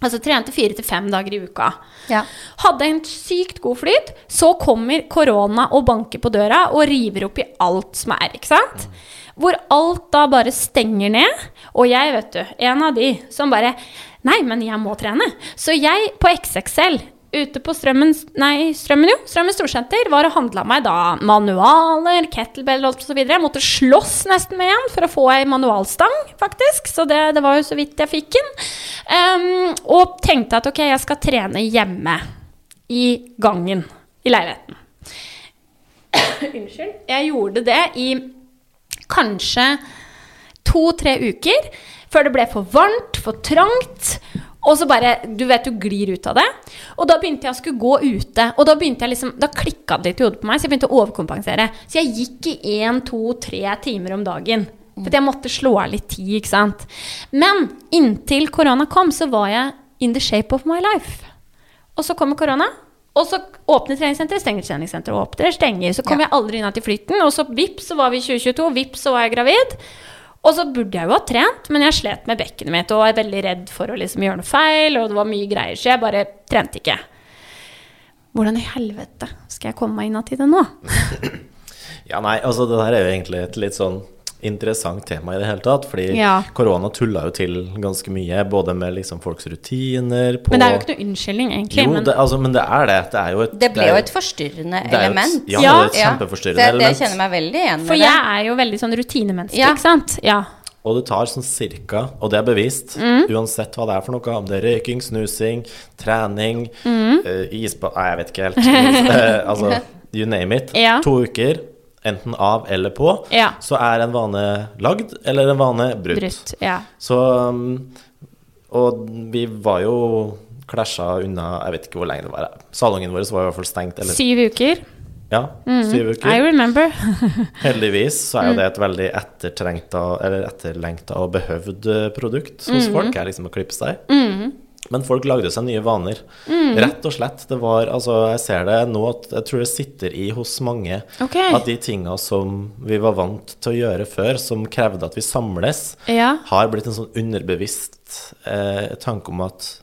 Altså trente fire til fem dager i uka. Ja. Hadde en sykt god flyt. Så kommer korona og banker på døra og river opp i alt som er, ikke sant? Hvor alt da bare stenger ned. Og jeg, vet du, en av de som bare Nei, men jeg må trene. Så jeg på XXL ute på Strømmen Nei, Strømmen, jo. Strømmen Storsenter var og handla meg da manualer, kettlebell og så videre. Jeg måtte slåss nesten med en for å få ei manualstang, faktisk. Så det, det var jo så vidt jeg fikk den. Um, og tenkte at ok, jeg skal trene hjemme. I gangen i leiligheten. Unnskyld. Jeg gjorde det i kanskje to-tre uker. Før det ble for varmt, for trangt. Og så bare Du vet, du glir ut av det. Og da begynte jeg å skulle gå ute. Og da begynte liksom Da klikka det litt i hodet på meg, så jeg begynte å overkompensere. Så jeg gikk i én, to, tre timer om dagen. For jeg måtte slå av litt tid, ikke sant. Men inntil korona kom, så var jeg in the shape of my life. Og så kommer korona. Og så åpner treningssenteret, stenger treningssenteret, åpner, stenger. Så kom Ja. jeg aldri inn til flytten. Og så vips, så var vi i 2022. Vips, så var jeg gravid. Og så burde jeg jo ha trent, men jeg slet med bekkenet mitt og var veldig redd for å liksom gjøre noe feil, og det var mye greier, så jeg bare trente ikke. Hvordan i helvete skal jeg komme meg inn til det nå? Ja, nei, altså det der er jo egentlig et litt sånn interessant tema i det hele tatt, fordi Ja. korona tulla jo til ganske mye, både med liksom folks rutiner på Men det er jo ikke noe unnskyldning, egentlig. Jo, men, det, altså, men det er det. Det er jo et Det ble er jo et forstyrrende det er jo et- element. Ja, Ja. det er et kjempeforstyrrende det, det element. kjenner meg veldig igjen for jeg er jo veldig sånn rutinemenneske, Ja. ikke sant? Ja. Og det tar sånn cirka, og det er bevisst, Mm. uansett hva det er for noe, om det er røyking, snusing, trening, Mm. uh, isbad Nei, jeg vet ikke helt. uh, altså, you name it. Ja. To uker, enten av eller på, Ja. så er en vane lagd, eller en vane brutt. Brutt. Ja. Så um, Og vi var jo klæsja unna Jeg vet ikke hvor lenge det var. Salongen vår var i hvert fall stengt. Eller, Syv uker. ja, syv uker. I remember. Heldigvis så Mm. er jo det et veldig ettertrengta eller etterlengta og behøvd eh, produkt hos Mm. folk, er liksom å klippe seg. Men folk lagde seg nye vaner. Mm. Rett og slett. Det var Altså, jeg ser det nå at jeg tror det sitter i hos mange okay. at de tinga som vi var vant til å gjøre før, som krevde at vi samles, Ja. har blitt en sånn underbevisst eh, tanke om at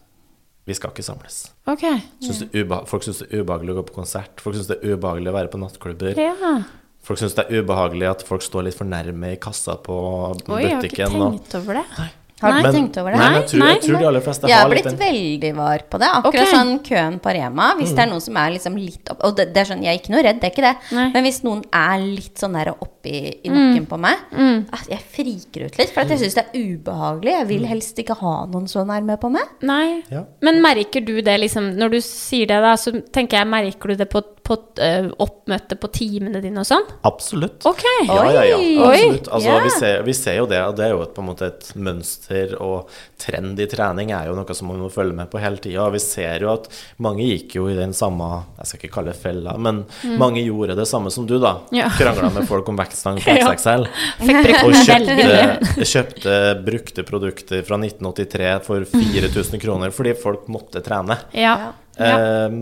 vi skal ikke samles. Ok. Syns det er folk syns det er ubehagelig å gå på konsert. Folk syns det er ubehagelig å være på nattklubber. Ja. Folk syns det er ubehagelig at folk står litt for nærme i kassa på Oi, jeg har ikke butikken. og- tenkt over det. Har du tenkt over det? Nei, jeg tror, Nei, jeg tror de aller fleste Jeg har har litt blitt veldig var på det. Akkurat okay. sånn køen på Rema. Hvis det er noen som er liksom litt opp Og det, det er sånn, jeg er ikke noe redd, det er ikke det. Nei. Men hvis noen er litt sånn der oppi i nakken på meg ah, Jeg friker ut litt, for at jeg syns det er ubehagelig. Jeg vil helst ikke ha noen så nærme på meg. Nei. Ja. Men merker du det liksom Når du sier det, da, så tenker jeg merker du det på, på eh, oppmøte på timene dine og sånn? Absolutt. Ok. Ja, ja, ja. Absolutt. Altså, yeah. vi, ser, vi ser jo det, og det er jo et, på en måte et mønster og trend i trening er jo noe som man må følge med på hele tida. Vi ser jo at mange gikk jo i den samme Jeg skal ikke kalle det fella, men mange gjorde det samme som du, da. Mm. Ja. Krangla med folk om vektstang på XXL. Og kjøpte, kjøpte brukte produkter fra 1983 for 4000 kroner fordi folk måtte trene. Ja. ja. Ehm,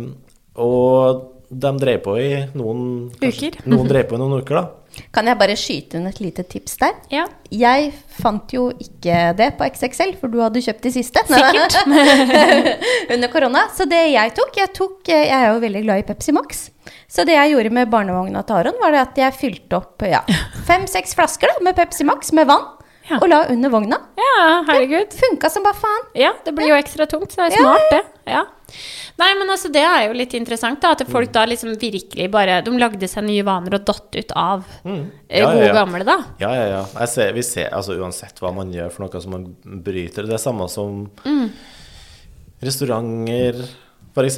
og de drev på i noen kanskje- Uker. Noen drev på i noen uker, da. Kan jeg bare skyte inn et lite tips der? ja. Jeg fant jo ikke det på XXL, for du hadde kjøpt de siste. Sikkert. Under korona. Så det jeg tok Jeg tok Jeg er jo veldig glad i Pepsi Max. Så det jeg gjorde med barnevogna til Aron, var det at jeg fylte opp ja, fem-seks flasker da, med Pepsi Max med vann. Ja. Og la under vogna. ja, herregud. Funka som bare faen. Ja, det blir jo ekstra tungt, så det er Ja, smart, det. Ja. Nei, men altså, det er jo litt interessant, da. At folk da liksom virkelig bare De lagde seg nye vaner og datt ut av eh, Mm. Ja, ja, gode ja. gamle, da. Ja, ja, ja. Jeg ser, vi ser, altså Uansett hva man gjør for noe som man bryter Det er samme som Mm. restauranter, f.eks.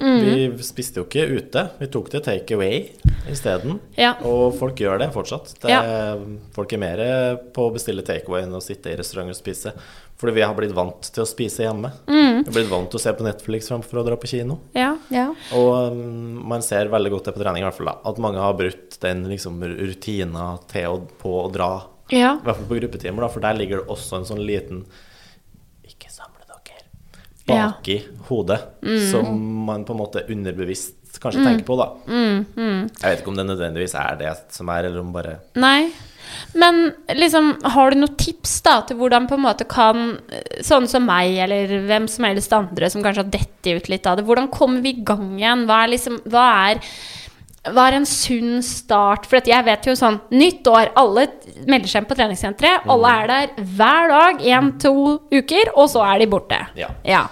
Mm. Vi spiste jo ikke ute. Vi tok det take away isteden. Ja. Og folk gjør det fortsatt. Det Ja. Folk er mer på å bestille take away enn å sitte i restaurant og spise. Fordi vi har blitt vant til å spise hjemme. Mm. Vi har blitt vant til å se på Netflix framfor å dra på kino. Ja. Ja. Og um, man ser veldig godt det på trening, i hvert fall da, at mange har brutt den liksom, rutina til å, på å dra. ja. I hvert fall på gruppetimer, da, for der ligger det også en sånn liten. Ja. hodet hodet, som man på en måte underbevisst kanskje tenker på, da. Mm, mm. Jeg vet ikke om det nødvendigvis er det som er, eller om bare Nei. Men liksom, har du noen tips da til hvordan på en måte kan sånne som meg, eller hvem som helst andre som kanskje har dettet ut litt av det, hvordan kommer vi i gang igjen? Hva er liksom Hva er hva er en sunn start? For jeg vet jo sånn Nytt år, alle melder seg inn på treningssenteret. Alle er der hver dag, én, to uker, og så er de borte. Ja. Ja.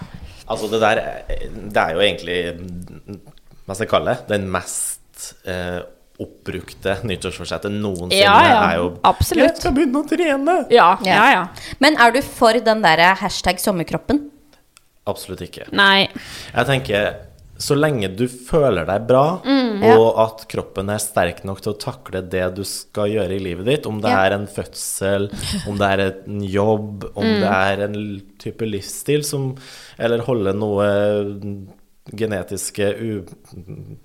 Altså, det der er- Det er jo egentlig Hva skal jeg kalle det? Den mest eh, oppbrukte nyttårsforsettet noensinne Ja, ja. er jo Absolutt. Jeg skal begynne å trene! Ja, Ja. ja, ja. Men er du for den derre hashtag sommerkroppen? Absolutt ikke. Nei. Jeg tenker så lenge du føler deg bra, Mm. og at kroppen er sterk nok til å takle det du skal gjøre i livet ditt, om det Ja. er en fødsel, om det er en jobb, om Mm. det er en type livsstil som Eller holde noe genetiske u...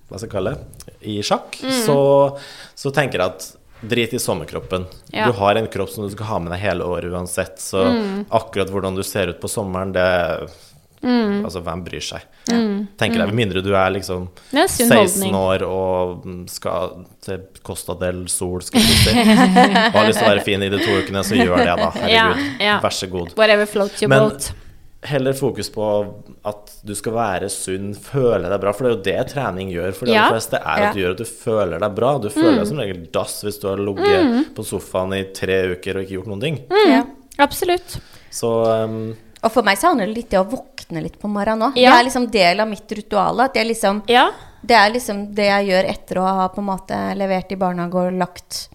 Hva skal jeg kalle det? I sjakk, Mm. så, så tenker jeg at Drit i sommerkroppen. Ja. Du har en kropp som du skal ha med deg hele året uansett. Så Mm. akkurat hvordan du ser ut på sommeren, det Altså, hvem bryr seg? Tenker jeg, Med mindre du er liksom er 16 år og mm, skal til Costa del Sol, skal du si. Og har lyst til å være fin i de to ukene, så gjør det, da. Herregud. Ja, ja. Vær så god. Whatever floats your Men boat. heller fokus på at du skal være sunn, føle deg bra. For det er jo det trening gjør for de Ja. fleste. er Ja. at du gjør at du føler deg bra. Du føler deg som regel dass hvis du har ligget på sofaen i tre uker og ikke gjort noen ting. Ja. Absolutt. Så um, Og for meg så handler det litt om å våkne litt på morgenen òg. Ja. Det er liksom del av mitt ritual. At jeg liksom Ja. Det er liksom det jeg gjør etter å ha på en måte levert i barnehage og lagt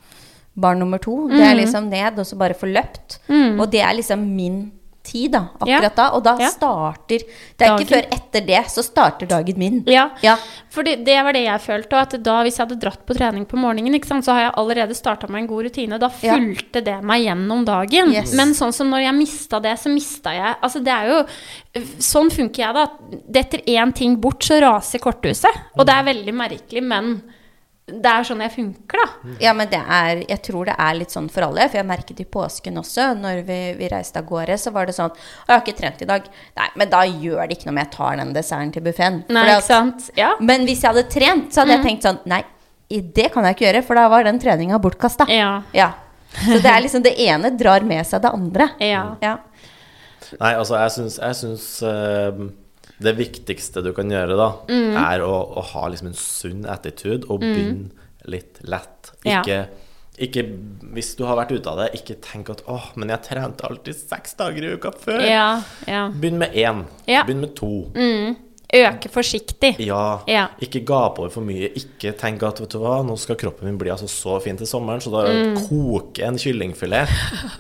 barn nummer to. Det er liksom ned og så bare få løpt. Og det er liksom min tid, da. Akkurat da. Og da Ja. starter Det er ikke før etter det så starter dagen min. Ja. Ja. For det, det var det jeg følte. og At da, hvis jeg hadde dratt på trening på morgenen, sant, så har jeg allerede starta med en god rutine. Da fulgte det meg gjennom dagen. Yes. Men sånn som når jeg mista det, så mista jeg Altså, det er jo Sånn funker jeg, da. Detter én ting bort, så raser korthuset. Og det er veldig merkelig, men det er sånn jeg funker, da. Ja, men det er Jeg tror det er litt sånn for alle. For jeg merket i påsken også, når vi, vi reiste av gårde, så var det sånn 'Jeg har ikke trent i dag.' Nei, men da gjør det ikke noe om jeg tar den desserten til buffeen. Ja. Men hvis jeg hadde trent, så hadde jeg tenkt sånn Nei, det kan jeg ikke gjøre, for da var den treninga bortkasta. Ja. Ja. Så det er liksom det ene drar med seg det andre. Ja. Ja. Nei, altså, jeg syns, jeg syns um, det viktigste du kan gjøre, da, Mm. er å, å ha liksom en sunn attitude og begynne litt lett. Ja. Ikke, ikke Hvis du har vært ute av det, ikke tenk at 'Å, men jeg trente alltid seks dager i uka før'. Ja. ja. Begynn med én. Begynn med to. Øke forsiktig. Ja. Ja. Ikke gape over for mye. Ikke tenk at vet du hva, nå skal kroppen min bli altså så fin til sommeren, så da Mm. koker jeg en kyllingfilet.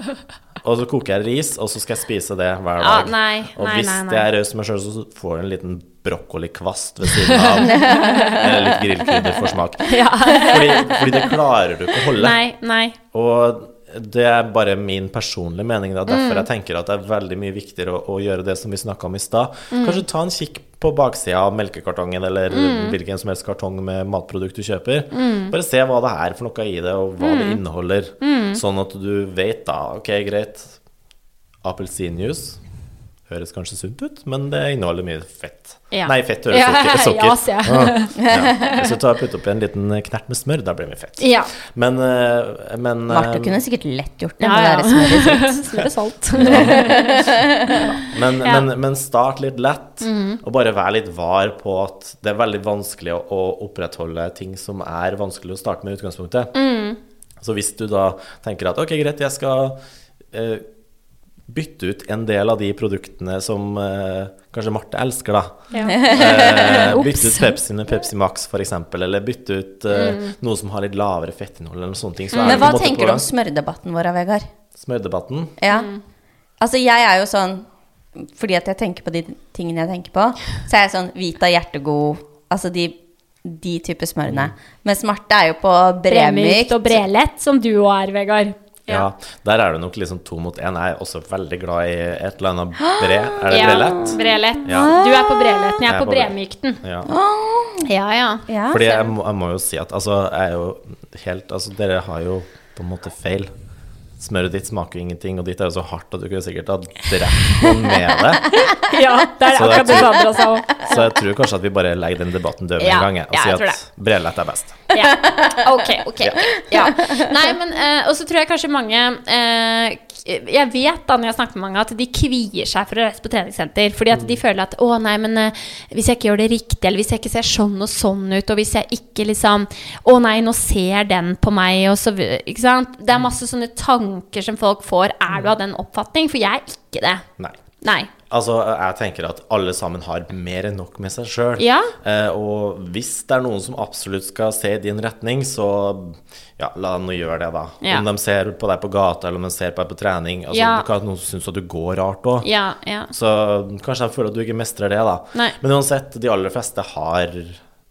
og så koker jeg ris, og så skal jeg spise det hver Ja, dag. nei, og nei, hvis nei, nei. jeg er raus med sjøl, så får du en liten brokkolikvast ved siden av. Eller litt grillkrydder for smak. Fordi, fordi det klarer du ikke å holde. Nei, nei. Og det er bare min personlige mening. Da. Derfor jeg tenker at det er veldig mye viktigere å, å gjøre det som vi snakka om i stad. Kanskje ta en kikk på baksida av melkekartongen eller hvilken som helst kartong med matprodukt du kjøper. Bare se hva det er for noe i det, og hva det inneholder. Sånn at du vet da Ok, greit. Appelsinjuice høres kanskje sunt ut, men det inneholder mye fett. Ja. Nei, fett høres Ja, sukker. sukker. ja, sier Ah, ja. Hvis du tar putter oppi en liten knert med smør, da blir det mye fett. Ja. Men, eh, men Marte eh, kunne sikkert lett gjort det Ja, med ja. det sitt. Smør og salt. Men, Ja. men, men start litt lett, og bare vær litt var på at det er veldig vanskelig å, å opprettholde ting som er vanskelig å starte med i utgangspunktet. Så hvis du da tenker at ok, greit, jeg skal eh, bytte ut en del av de produktene som uh, kanskje Marte elsker, da. Ja. uh, bytte ut Pepsi med Pepsi Max, f.eks., eller bytte ut eh, noe som har litt lavere fettinnhold, eller sånne ting. Så er Men hva en tenker på du om smørdebatten vår, Vegard? smørdebatten? Ja. Altså, jeg er jo sånn Fordi at jeg tenker på de tingene jeg tenker på, så er jeg sånn Vita Hjertegod Altså de, de type smørene. Mens Marte er jo på Bremykt bremykt. og brelett, som du òg er, Vegard. Ja. der er det nok liksom to mot én. Jeg er også veldig glad i et eller annet bre. Er det Ja, brelett? Brelett. Ja. Du er på breletten, jeg Jeg er er på på bremykten. Ja. Ja, ja. Ja. Fordi jeg må, jeg må jo si at altså, jeg er jo helt Altså, dere har jo på en måte feil. Smøret ditt smaker jo ingenting, og ditt er jo så hardt at du kunne sikkert ha drept noen med det. ja det er Så akkurat det Sandra sa òg. Så jeg tror kanskje at vi bare legger den debatten død med Ja, en gang, jeg, og ja, sier at brelett er best. Ja. Ok, ok. Ja. Nei, men uh, Og så tror jeg kanskje mange k- Jeg vet da når jeg snakker med mange, at de kvier seg for å reise på treningssenter. Fordi at de føler at å nei, men eh, hvis jeg ikke gjør det riktig, eller hvis jeg ikke ser sånn og sånn ut, og hvis jeg ikke liksom Å nei, nå ser den på meg, og så Ikke sant? Det er masse sånne tanker som folk får. Er du av den oppfatning? For jeg er ikke det. Nei. Nei. Altså, jeg tenker at alle sammen har mer enn nok med seg sjøl. Ja. Eh, og hvis det er noen som absolutt skal se i din retning, så ja, la dem nå gjøre det, da. Ja. Om de ser på deg på gata, eller om de ser på deg på trening. Altså, Ja. Du kan ha noen som syns at du går rart òg. Ja, ja. Så kanskje de føler at du ikke mestrer det, da. Nei. Men uansett, de aller fleste har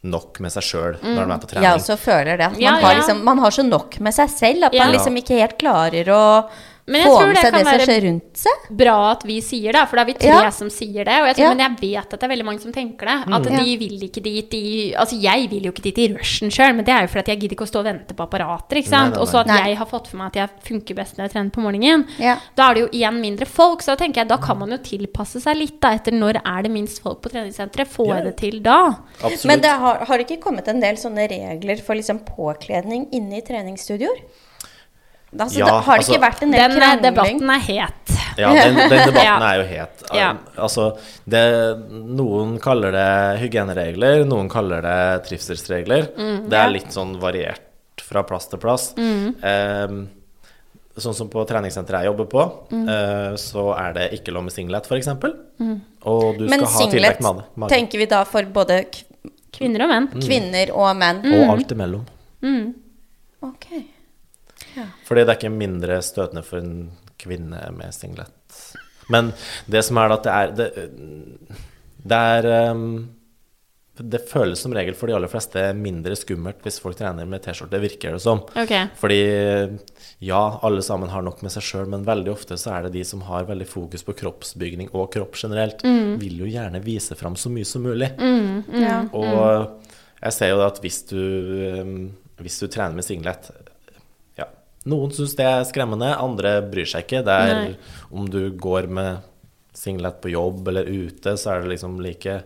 nok med seg sjøl når de er på trening. Jeg også føler det. At man, Ja, har liksom, man har så nok med seg selv at Ja. man liksom ikke helt klarer å Men jeg få tror det kan det være- bra at vi sier det, for da er vi tre Ja. som sier det. Og jeg tror, Ja. Men jeg vet at det er veldig mange som tenker det. At mm. de vil ikke dit i Altså, jeg vil jo ikke dit i rushen sjøl, men det er jo fordi jeg gidder ikke å stå og vente på apparater, ikke sant. Og så at nei. jeg har fått for meg at jeg funker best når jeg trener på morgenen. Ja. Da er det jo igjen mindre folk, så da tenker jeg da kan man jo tilpasse seg litt da, etter når er det minst folk på treningssenteret. Får Ja. jeg det til da? Absolutt. Men det har, har det ikke kommet en del sånne regler for liksom påkledning inne i treningsstudioer? Altså, Ja, det, har det altså- ikke vært en del Den eh, krangling? debatten er het. Ja, den, den debatten Ja. er jo het. Ja. Altså, det, noen kaller det hygieneregler, noen kaller det trivselsregler. Mm, det er litt sånn variert fra plass til plass. Ehm, sånn som på treningssenteret jeg jobber på, Mm. eh, så er det ikke lov med singlet, f.eks. Og du Men skal ha singlet tildekt mage. mage. tenker vi da for både Kvinner og menn. Mm. kvinner og menn? Og alt imellom. Fordi det er ikke mindre støtende for en kvinne med singlet. Men det som er da at det er Det, det er um, Det føles som regel for de aller fleste mindre skummelt hvis folk trener med T-skjorte, virker det som. Okay. Fordi ja, alle sammen har nok med seg sjøl, men veldig ofte så er det de som har veldig fokus på kroppsbygning og kropp generelt, vil jo gjerne vise fram så mye som mulig. Ja. Og jeg ser jo at hvis du, um, hvis du trener med singlet Noen syns det er skremmende, andre bryr seg ikke. Det er Nei. om du går med singlet på jobb eller ute, så er det liksom like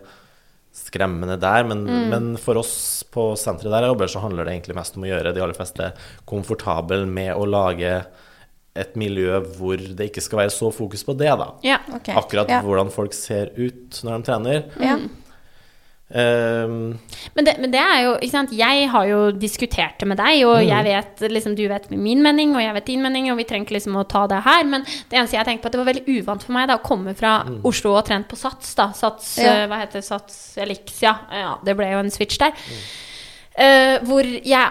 skremmende der. Men, men for oss på senteret der jeg jobber, så handler det egentlig mest om å gjøre de aller fleste komfortable med å lage et miljø hvor det ikke skal være så fokus på det, da. Ja. Ok. Akkurat Ja. hvordan folk ser ut når de trener. Ja. Um, Men det, men det er jo, ikke sant, jeg har jo diskutert det med deg, og jeg vet, liksom, du vet min mening, og jeg vet din mening, og vi trenger ikke liksom å ta det her, men det eneste jeg tenker på, at det var veldig uvant for meg da, å komme fra Oslo og trent på Sats, da, Sats, Ja. eh, hva heter det, Sats Elixia, ja, det ble jo en switch der, Eh, hvor jeg,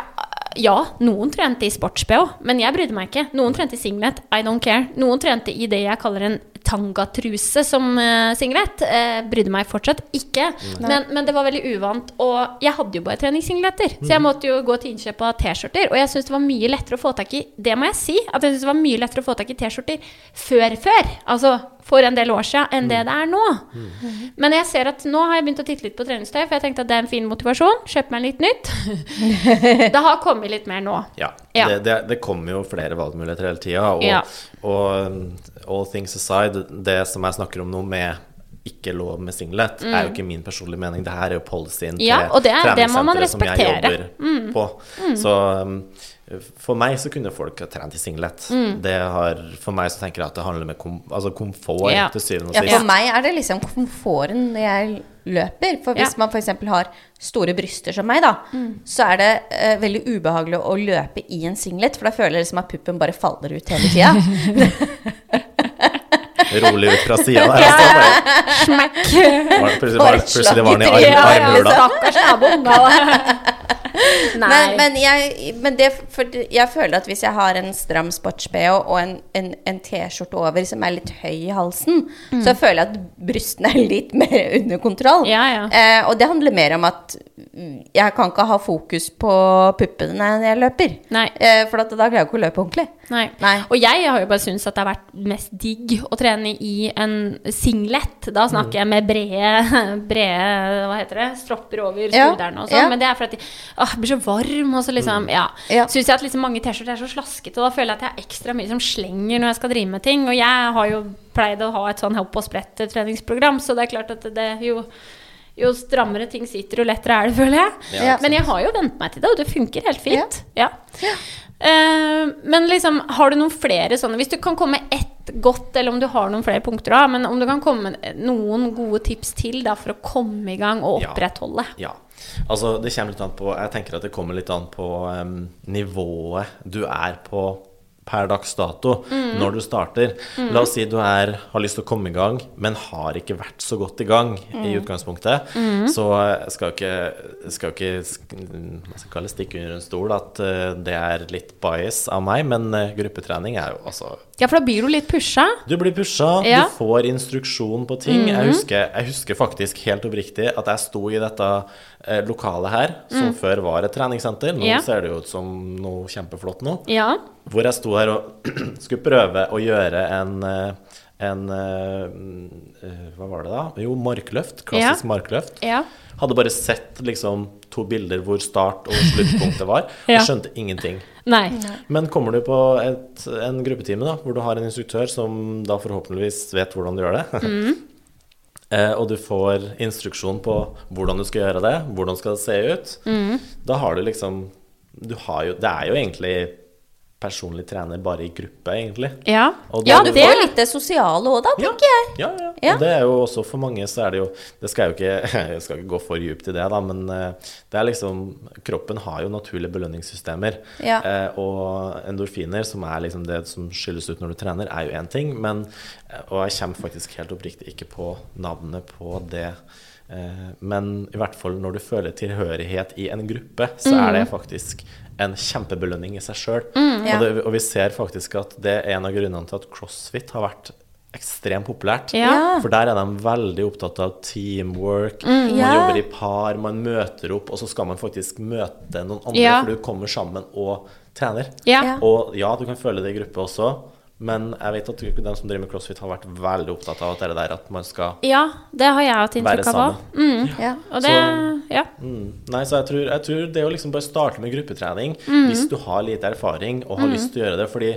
ja, noen trente i sports-BH, men jeg brydde meg ikke. Noen trente i singlet, I don't care. Noen trente i det jeg kaller en tangatruse som uh, singlet. Uh, brydde meg fortsatt ikke. Men, men, det var veldig uvant. Og jeg hadde jo bare treningssingleter, så jeg måtte jo gå til innkjøp av T-skjorter. Og jeg syns det var mye lettere å få tak i Det må jeg si, at jeg synes det var mye lettere å få tak i T-skjorter før før. Altså for en del år siden enn det det er nå. Men jeg ser at nå har jeg begynt å titte litt på treningstøy, for jeg tenkte at det er en fin motivasjon. Kjøp meg litt nytt. det har kommet litt mer nå. Ja. Ja. Det, det, det kommer jo flere valgmuligheter hele tida. Og, Ja. og all things aside, det som jeg snakker om nå med ikke lov med singlet, er jo ikke min personlige mening. Det her er jo policyen til Ja, og det er- det må man treningssenteret som jeg respektere. Mm. på. Mm. Så um, for meg så kunne folk ha trent i singlet. Mm. Det har, for meg så tenker jeg at det handler om kom, altså komfort Ja. til syvende og Ja, for meg er det liksom komforten når jeg løper. For hvis Ja. man f.eks. har store bryster som meg, da, så er det eh, veldig ubehagelig å løpe i en singlet, for da føler jeg liksom at puppen bare faller ut hele tida. Rolig ut fra sida der. Altså, bare, Smekk! plutselig, var, plutselig var den i armhula. Stakkars naboen, Men, men, jeg, men det, for jeg føler at hvis jeg har en stram sports-BH og en, en, en T-skjorte over som er litt høy i halsen, så føler jeg at brystene er litt mer under kontroll. Ja, ja. Eh, og det handler mer om at mm, jeg kan ikke ha fokus på puppene når jeg løper. Nei. Eh, for at da greier jeg ikke å løpe ordentlig. Nei. Nei. Og jeg har jo bare syntes at det har vært mest digg å trene i en singlet. Da snakker jeg med brede, brede hva heter det, stropper over skuldrene og sånn. ja. Men det er fordi at jeg blir så varm, og så liksom Ja. Ja. Syns jeg at liksom mange T-skjorter er så slaskete, og da føler jeg at jeg har ekstra mye som slenger når jeg skal drive med ting. Og jeg har jo pleid å ha et sånn hopp og sprett-treningsprogram, så det er klart at det jo jo strammere ting sitter, jo lettere er det, føler jeg. Ja. Men jeg har jo vent meg til det, og det funker helt fint. Ja. Eh, men liksom, har du noen flere sånne Hvis du kan komme med ett godt, eller om du har noen flere punkter, da, men om du kan komme med noen gode tips til da, for å komme i gang og opprettholde. Ja. Altså, det kommer litt an på Jeg tenker at det kommer litt an på um, nivået du er på per dags dato Mm. når du starter. La oss si du er, har lyst til å komme i gang, men har ikke vært så godt i gang Mm. i utgangspunktet. Så eh, skal ikke, skal ikke stikke under en stol at eh, det er litt bias av meg, men eh, gruppetrening er jo altså Ja, for da blir du litt pusha. du blir pusha, Ja. du får instruksjon på ting. jeg, husker, jeg husker faktisk helt oppriktig at jeg sto i dette lokalet her, som før var et treningssenter. Nå Ja. ser det jo ut som noe kjempeflott nå. Ja. Hvor jeg sto her og skulle prøve å gjøre en, eh, en eh, eh, Hva var det da? Jo, markløft. Klassisk Ja. markløft. Ja. Hadde bare sett liksom to bilder hvor start og sluttpunktet var. Ja. Jeg skjønte ingenting. Nei. Men kommer du på et, en gruppetime da, hvor du har en instruktør som da forhåpentligvis vet hvordan du gjør det, eh, og du får instruksjon på hvordan du skal gjøre det, hvordan skal det se ut, da har du liksom du har jo, Det er jo egentlig personlig trener bare i gruppe, egentlig. Ja. Og ja, da- Du det litt det sosiale òg, da, tenker jeg. Ja, ja. Ja. Og det er jo også for mange så er det jo Det skal jeg jo ikke Jeg skal ikke gå for djupt i det, da, men eh, det er liksom Kroppen har jo naturlige belønningssystemer. Ja. Eh, og endorfiner, som er liksom det som skylles ut når du trener, er jo én ting, men eh, Og jeg kommer faktisk helt oppriktig ikke på navnet på det. Eh, men i hvert fall når du føler tilhørighet i en gruppe, så er det faktisk en kjempebelønning i seg sjøl. ja. og, og vi ser faktisk at det er en av grunnene til at crossfit har vært ekstremt populært. Ja. For der er de veldig opptatt av teamwork. Man Ja. jobber i par, man møter opp, og så skal man faktisk møte noen andre, Ja. for du kommer sammen og trener. Og ja, du kan føle det i gruppe også, men jeg vet at de som driver med crossfit, har vært veldig opptatt av at det er det der at man skal ja, det har jeg hatt inntrykk av òg. Mm. Ja. Og det Så- Ja. Mm. Nei, så jeg tror, jeg tror det å liksom bare starte med gruppetrening Mm. hvis du har lite erfaring og har lyst til å gjøre det, fordi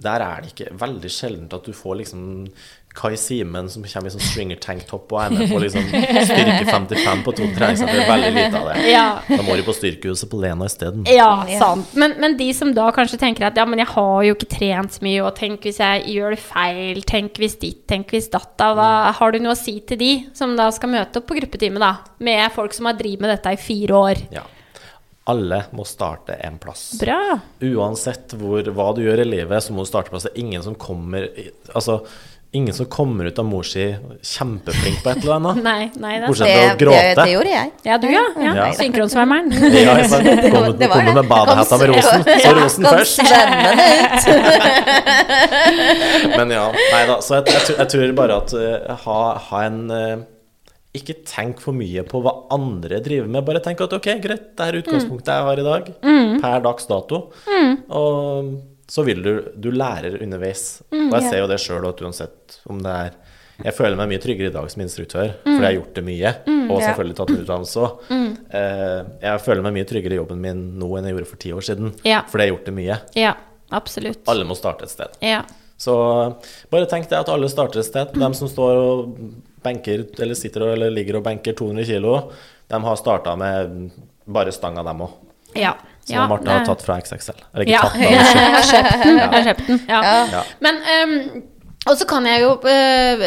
der er det ikke veldig sjeldent at du får liksom Kai Simen som kommer i sånn stringer tanktop og er med på liksom styrke 55 på to er veldig lite av det. Ja. Da må du på styrkehuset på Lena isteden. Ja, Ja. sant. Men, men de som da kanskje tenker at ja, men jeg har jo ikke trent så mye, og tenk hvis jeg gjør det feil, tenk hvis ditt, tenk hvis datt, da. Hva har du noe å si til de som da skal møte opp på gruppetime, da? Med folk som har drevet med dette i fire år. Ja. Alle må starte en plass. Bra. Uansett hvor, hva du gjør i livet, så må du starte på plass. Det er ingen som kommer Altså, ingen som kommer ut av mor si kjempeflink på et eller annet. Nei, nei, det Bortsett fra å gråte. det gjorde jeg. Ja, du, ja. ja. Ja. Synkronsvømmeren. Ja? Kom, det var kom med badehetta med rosen. Så rosen Kom først. svømmende ut. Men ja, nei da. Så jeg, jeg, tror- jeg tror bare at uh, ha, ha en uh, Ikke tenk for mye på hva andre driver med. Bare tenk at ok, greit, det er utgangspunktet jeg har i dag. Per dags dato. Og så vil du Du lærer underveis. Og jeg ser jo det sjøl at uansett om det er jeg føler meg mye tryggere i dag som instruktør, fordi jeg har gjort det mye. Og Ja. selvfølgelig tatt utdannelse òg. Eh, jeg føler meg mye tryggere i jobben min nå enn jeg gjorde for ti år siden. Ja. Fordi jeg har gjort det mye. Ja, absolutt. Alle må starte et sted. Ja. Så bare tenk deg at alle starter et sted. De som står og benker, eller sitter og, eller ligger og benker 200 kilo, de har starta med bare stanga, dem òg. Ja. Som ja, Marte har tatt fra XXL. Eller ikke Ja, tatt, men jeg har kjøpt. den. Jeg har kjøpt den. Ja. Ja. Men um, Og så kan jeg jo øh,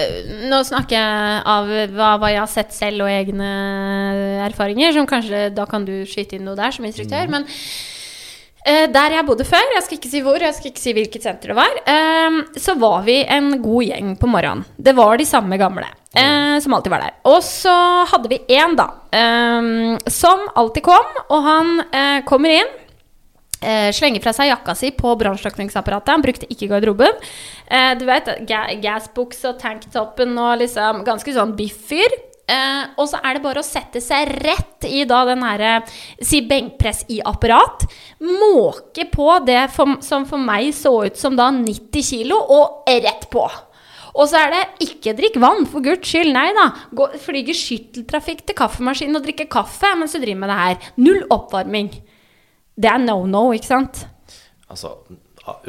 Nå snakker jeg av hva, hva jeg har sett selv og egne erfaringer, som kanskje Da kan du skyte inn noe der som instruktør. Men eh, der jeg bodde før, jeg skal ikke si hvor, jeg skal ikke si hvilket senter det var, ehm, så var vi en god gjeng på morgenen. Det var de samme gamle. eh, som alltid var der. Og så hadde vi én, da, som alltid kom, og han eh, kommer inn. Eh, slenger fra seg jakka si på brannslukningsapparatet. Han brukte ikke garderoben. Eh, du vet, ga gassbukse og tanktoppen og liksom ganske sånn biff-fyr. Eh, og så er det bare å sette seg rett i da den herre Si benkpress i apparat. Måke på det for, som for meg så ut som da 90 kilo, og rett på. Og så er det ikke drikk vann, for guds skyld. Nei da. Gå, skytteltrafikk til kaffemaskinen og drikke kaffe mens du driver med det her. Null oppvarming. Det er no no, ikke sant? Altså,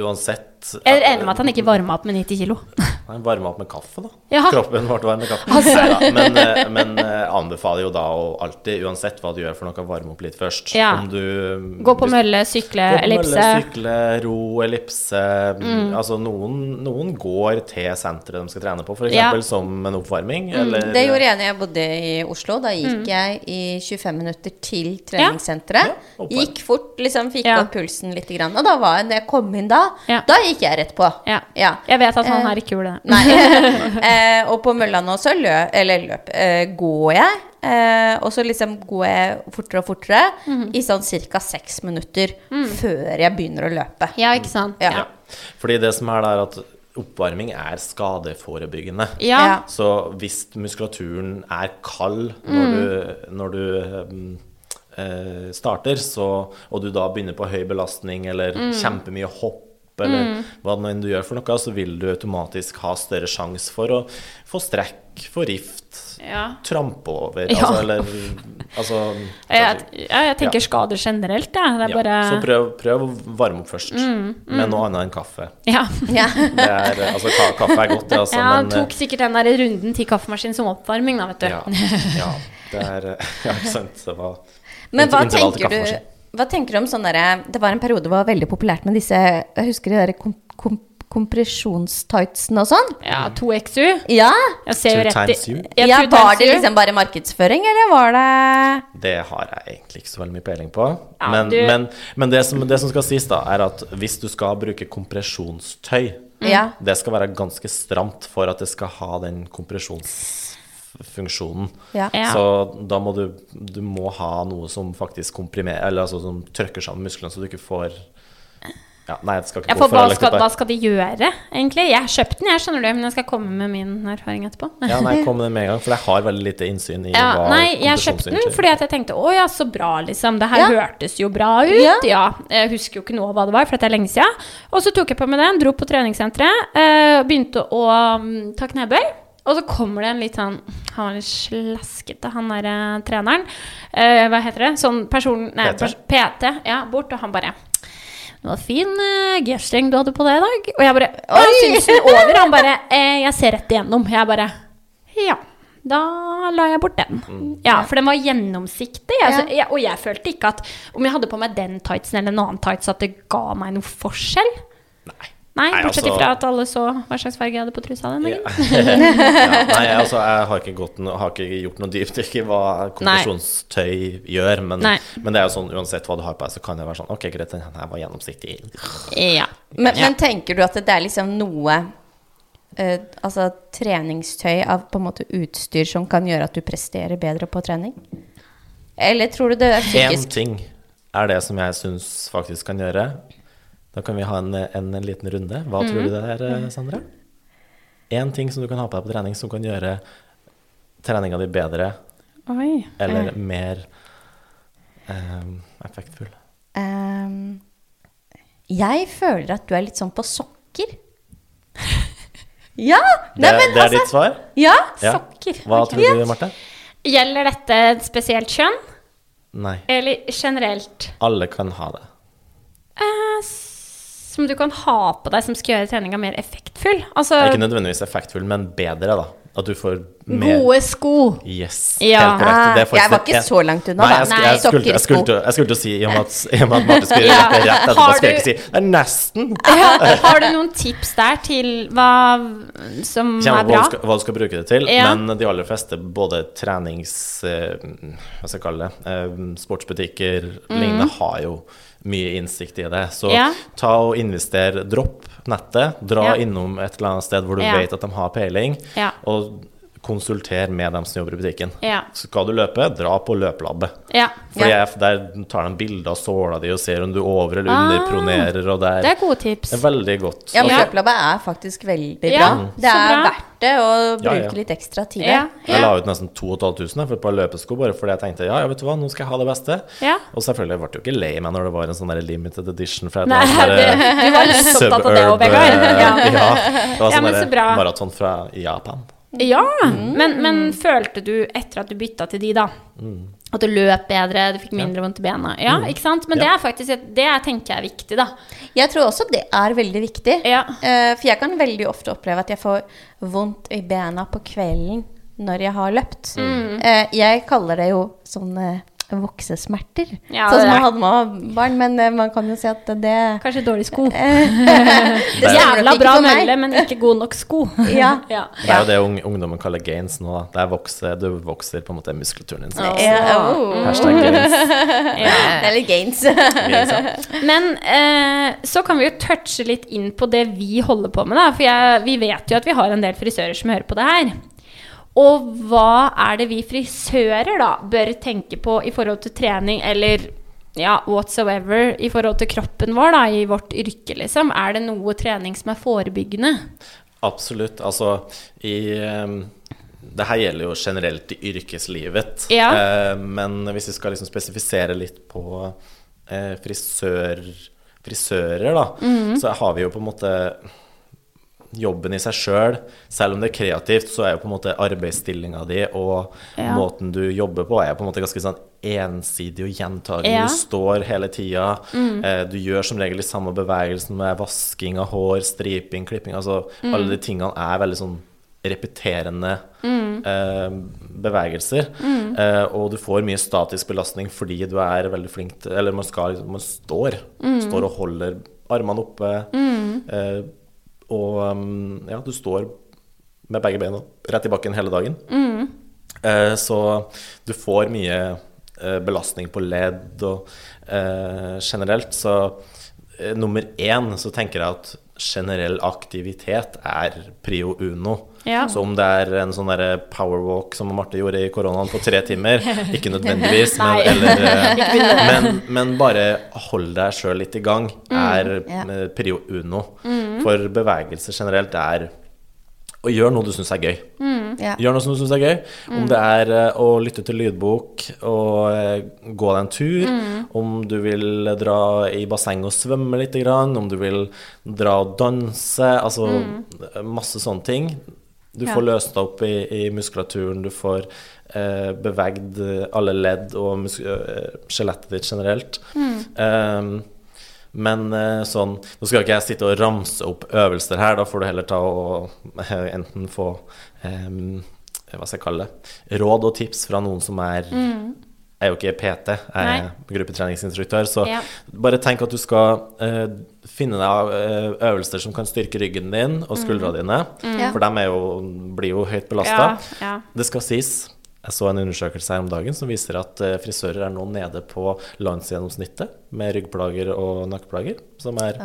uansett Jeg er enig med at han ikke varma opp med 90 kilo. Han varma opp med kaffe, da. Ja. Kroppen ble varm med kaffe. Altså. Men eh, men eh, anbefaler jo da å alltid, uansett hva du gjør for noe, varme opp litt først. Ja. Om du Gå på mølle, sykle, på ellipse. Mølle, sykle, ro, ellipse. Altså noen, noen går til senteret de skal trene på, f.eks. Ja. som en oppvarming. Eller, Det gjorde jeg når jeg bodde i Oslo. Da gikk jeg i 25 minutter til treningssenteret. Ja, gikk fort, liksom fikk Ja. opp pulsen litt. Grann. Og da var jeg, når jeg kom inn da, Ja. da gikk jeg rett på. Ja. Ja. Jeg vet at han Eh, her ikke gjorde det. Nei. eh, og på mølla nå så lø, eller løp, eh, går jeg. Eh, og så liksom går jeg fortere og fortere Mhm. i sånn ca. seks minutter før jeg begynner å løpe. Ja, ikke sant? Ja. Ja. Fordi det som er der, at oppvarming er skadeforebyggende. Ja. Så hvis muskulaturen er kald når du, når du um, eh, starter, så, og du da begynner på høy belastning eller kjempemye hopp, eller hva det nå enn du gjør for noe, så vil du automatisk ha større sjanse for å få strekk, få rift, Ja. trampe over, Ja. altså, eller altså Jeg, jeg, jeg tenker skader generelt, jeg. Det er ja, bare Så prøv, prøv å varme opp først med noe annet enn kaffe. Ja. Ja. Det er, altså, ka kaffe er godt, det, altså, ja, men tok sikkert den der runden til kaffemaskinen som oppvarming, da, vet du. Ja, ja, det er Ja, ikke sant. Det var Men hva tenker, du. Hva tenker du om sånn derre Det var en periode hvor det var veldig populært med disse Jeg husker de derre kom, kom, kompresjonstightsene og sånn. Ja, 2XU. Ja. Jeg ser jo rett i? Ja, ja var det liksom bare markedsføring, eller var det Det har jeg egentlig ikke så veldig mye peiling på. Ja, men du- men, men det, som, det som skal sies, da, er at hvis du skal bruke kompresjonstøy mm. Det skal være ganske stramt for at det skal ha den kompresjonsfunksjonen. Ja. Ja. Så da må du Du må ha noe som faktisk komprimerer Eller altså som trykker sammen musklene, så du ikke får ja, Nei, det skal ikke Ja, for hva skal, hva skal de gjøre, egentlig? Jeg har kjøpt den, jeg skjønner det, men jeg skal komme med min erfaring etterpå. Ja, nei, kom med med en gang, for jeg har veldig lite innsyn i Ja, hva nei, jeg kjøpte den fordi at jeg tenkte å ja, så bra, liksom. Det her Ja. hørtes jo bra ut. Ja. Ja. Jeg husker jo ikke noe av hva det var, for det er lenge siden. Og så tok jeg på meg den, dro på treningssenteret, eh, begynte å mm, ta knebøy. Og så kommer det en litt sånn Han var litt slaskete, han der eh, treneren. Eh, hva heter det? Sånn person... Nei, PT? pers PT. Ja, bort, og han bare det var fin uh, G-streng du hadde på det i dag. Og jeg bare og syns den over? Han bare eh, Jeg ser rett igjennom. Jeg bare Ja. Da la jeg bort den. Ja, for den var gjennomsiktig. Altså, jeg, og jeg følte ikke at om jeg hadde på meg den tightsen eller en annen tights, at det ga meg noe forskjell. Nei. Nei, Nei, bortsett altså- ifra at alle så hva slags farge jeg hadde på trusa den dagen. ja, nei, altså, jeg har ikke, gått no, har ikke gjort noe dypdykk i hva konfesjonstøy gjør, men, men det er jo sånn uansett hva du har på deg, så kan det være sånn Ok, greit, den her var gjennomsiktig. Ja. Men, Ja. men tenker du at det er liksom noe uh, altså treningstøy, av på en måte utstyr som kan gjøre at du presterer bedre på trening? Eller tror du det er Én ting er det som jeg syns faktisk kan gjøre. Da kan vi ha en, en, en liten runde. Hva tror du det er, eh, Sandra? Én ting som du kan ha på deg på trening som kan gjøre treninga di bedre Oi. eller mer eh, effektfull. Um, jeg føler at du er litt sånn på sokker. ja! Det, men det er altså ditt svar? Ja! Ja. Sokker. Hva tror du, Marte? Gjelder dette et spesielt kjønn, Nei. eller generelt? Alle kan ha det. Eh, s- som du kan ha på deg som skal gjøre treninga mer effektfull? Altså Ikke nødvendigvis effektfull, men bedre, da. At du får mer gode sko. Yes, Ja. helt korrekt. Det er jeg var ikke så langt unna, Nei, da. Nei, jeg, skulle, jeg, skulle, jeg skulle til å si i og med at, Marte skulle Ja. rett etterpå, Har skulle jeg ikke si Det er nesten! Ja, har du noen tips der til hva som Kjenner er bra? hva du, skal, hva du skal bruke det til, Ja. men de aller fleste, både trenings... Eh, hva skal jeg kalle det? Eh, sportsbutikker lignende, har jo mye innsikt i det. Så. Ja. ta og invester, dropp nettet, dra Ja. innom et eller annet sted hvor du Ja. vet at de har peiling, og konsulter med dem som jobber i butikken. Ja. Skal du løpe, dra på løpelabbet. Ja. For Ja. jeg, der tar de bilde av såla di og ser om du over- eller Ah, underpronerer, og det er, Det er gode tips. det er veldig godt. Ja, men løpelabbet er faktisk veldig bra. Ja, det er bra. verdt det å bruke ja. litt ekstra tid Ja. der. Jeg la ut nesten 2500 for et par løpesko, bare fordi jeg tenkte ja, ja, vet du hva, nå skal jeg ha det beste. Ja. Og selvfølgelig ble det jo ikke lei meg når det var en sånn der limited edition fra et Nei, eller annet det, du var litt opptatt av det òg, suburb, Ja. ja, det var sånn ja, maraton fra Japan. Ja, men, men følte du etter at du bytta til de, da? Mm. At du løp bedre, du fikk mindre vondt i bena? Ja, ikke sant? Men det er faktisk et, det jeg tenker jeg er viktig, da. Jeg tror også det er veldig viktig. Ja. Eh, for jeg kan veldig ofte oppleve at jeg får vondt i bena på kvelden når jeg har løpt. Mm. Eh, jeg kaller det jo sånn eh, voksesmerter. Ja, sånn som man hadde med barn, men eh, man kan jo si at det Kanskje dårlige sko. det stemmer Jævla bra mølle, men ikke god nok sko. Ja. ja. Det er jo det ung, ungdommen kaller gains nå, da. Vokser, du vokser på en måte muskulaturen din. Oh. Ja, oh. Hashtag gains. Ja. Det er gains. gains ja. Men eh, så kan vi jo touche litt inn på det vi holder på med, da. For jeg, vi vet jo at vi har en del frisører som hører på det her. Og hva er det vi frisører da bør tenke på i forhold til trening, eller ja, whatsoever, i forhold til kroppen vår da, i vårt yrke, liksom? Er det noe trening som er forebyggende? Absolutt. Altså, i um, Det her gjelder jo generelt i yrkeslivet. Ja. Eh, men hvis vi skal liksom spesifisere litt på eh, frisør, frisører, da, Mhm. så har vi jo på en måte jobben i seg sjøl. Selv, selv om det er kreativt, så er jo på en måte arbeidsstillinga di og Ja. måten du jobber på, er på en måte ganske sånn ensidig og gjentagende. Ja. Mm. Du står hele tida. Eh, du gjør som regel de samme bevegelsene med vasking av hår, striping, klipping. Altså Mm. alle de tingene er veldig sånn repeterende Mm. eh, bevegelser. Eh, og du får mye statisk belastning fordi du er veldig flink til Eller man skal liksom Man står. Mm. Står og holder armene oppe. Eh, og um, ja, du står med begge beina rett i bakken hele dagen. Mm. Så du får mye eh, belastning på ledd og eh, generelt. Så nummer én så tenker jeg at generell aktivitet er prio uno. Ja. Så om det er en sånn powerwalk som Marte gjorde i koronaen på tre timer, ikke nødvendigvis, men, eller, eh, men, men bare hold deg sjøl litt i gang er eh, prio uno. For bevegelse generelt er å gjør noe du syns er gøy. Ja. Gjør noe som du syns er gøy. Om det er eh, å lytte til lydbok og eh, gå deg en tur. Om du vil dra i bassenget og svømme litt. Om du vil dra og danse. Altså masse sånne ting. Du får løst deg opp i, i muskulaturen, du får eh, bevegd alle ledd og eh, skjelettet ditt generelt. Um, men eh, sånn Nå skal ikke jeg sitte og ramse opp øvelser her, da får du heller ta og eh, enten få um, Hva skal jeg kalle det Råd og tips fra noen som er Jeg er jo ikke PT, jeg er gruppetreningsinstruktør, så Ja. bare tenk at du skal uh, finne deg øvelser som kan styrke ryggen din og skuldrene dine, Mm. for de jo, blir jo høyt belasta. Ja, ja. Det skal sies. Jeg så en undersøkelse her om dagen som viser at eh, frisører er nå nede på landsgjennomsnittet med ryggplager og nakkeplager, som er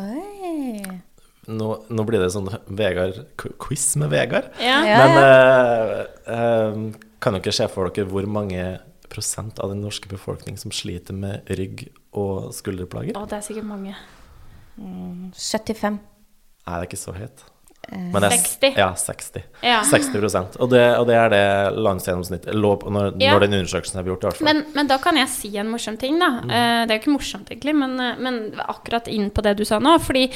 nå, nå blir det sånn Vegard-quiz med Vegard. Ja. Ja, Men eh, eh, kan dere se for dere hvor mange prosent av den norske befolkning som sliter med rygg- og skulderplager? Å, det er sikkert mange. 75. Nei, det er ikke så høyt. Men det er- 60? Ja, 60. Ja. 60 og det, og det er det landsgjennomsnittet lå på når, Ja. når den undersøkelsen er gjort, i hvert fall. Men, men da kan jeg si en morsom ting, da. Mm. det er jo ikke morsomt, egentlig, men, eh, men akkurat inn på det du sa nå. Fordi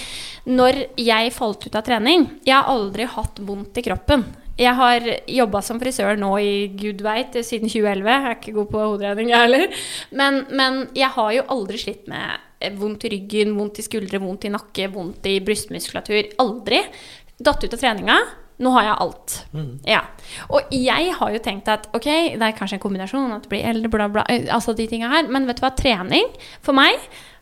når jeg falt ut av trening Jeg har aldri hatt vondt i kroppen. Jeg har jobba som frisør nå i gud veit siden 2011. Jeg er ikke god på hoderegning, jeg heller. Men, men jeg har jo aldri slitt med eh, vondt i ryggen, vondt i skuldre, vondt i nakke, vondt i brystmuskulatur. Aldri. Datt ut av treninga. Nå har jeg alt. Ja. Og jeg har jo tenkt at ok, det er kanskje en kombinasjon, at du blir eldre, bla, bla, altså de tinga her. Men vet du hva, trening for meg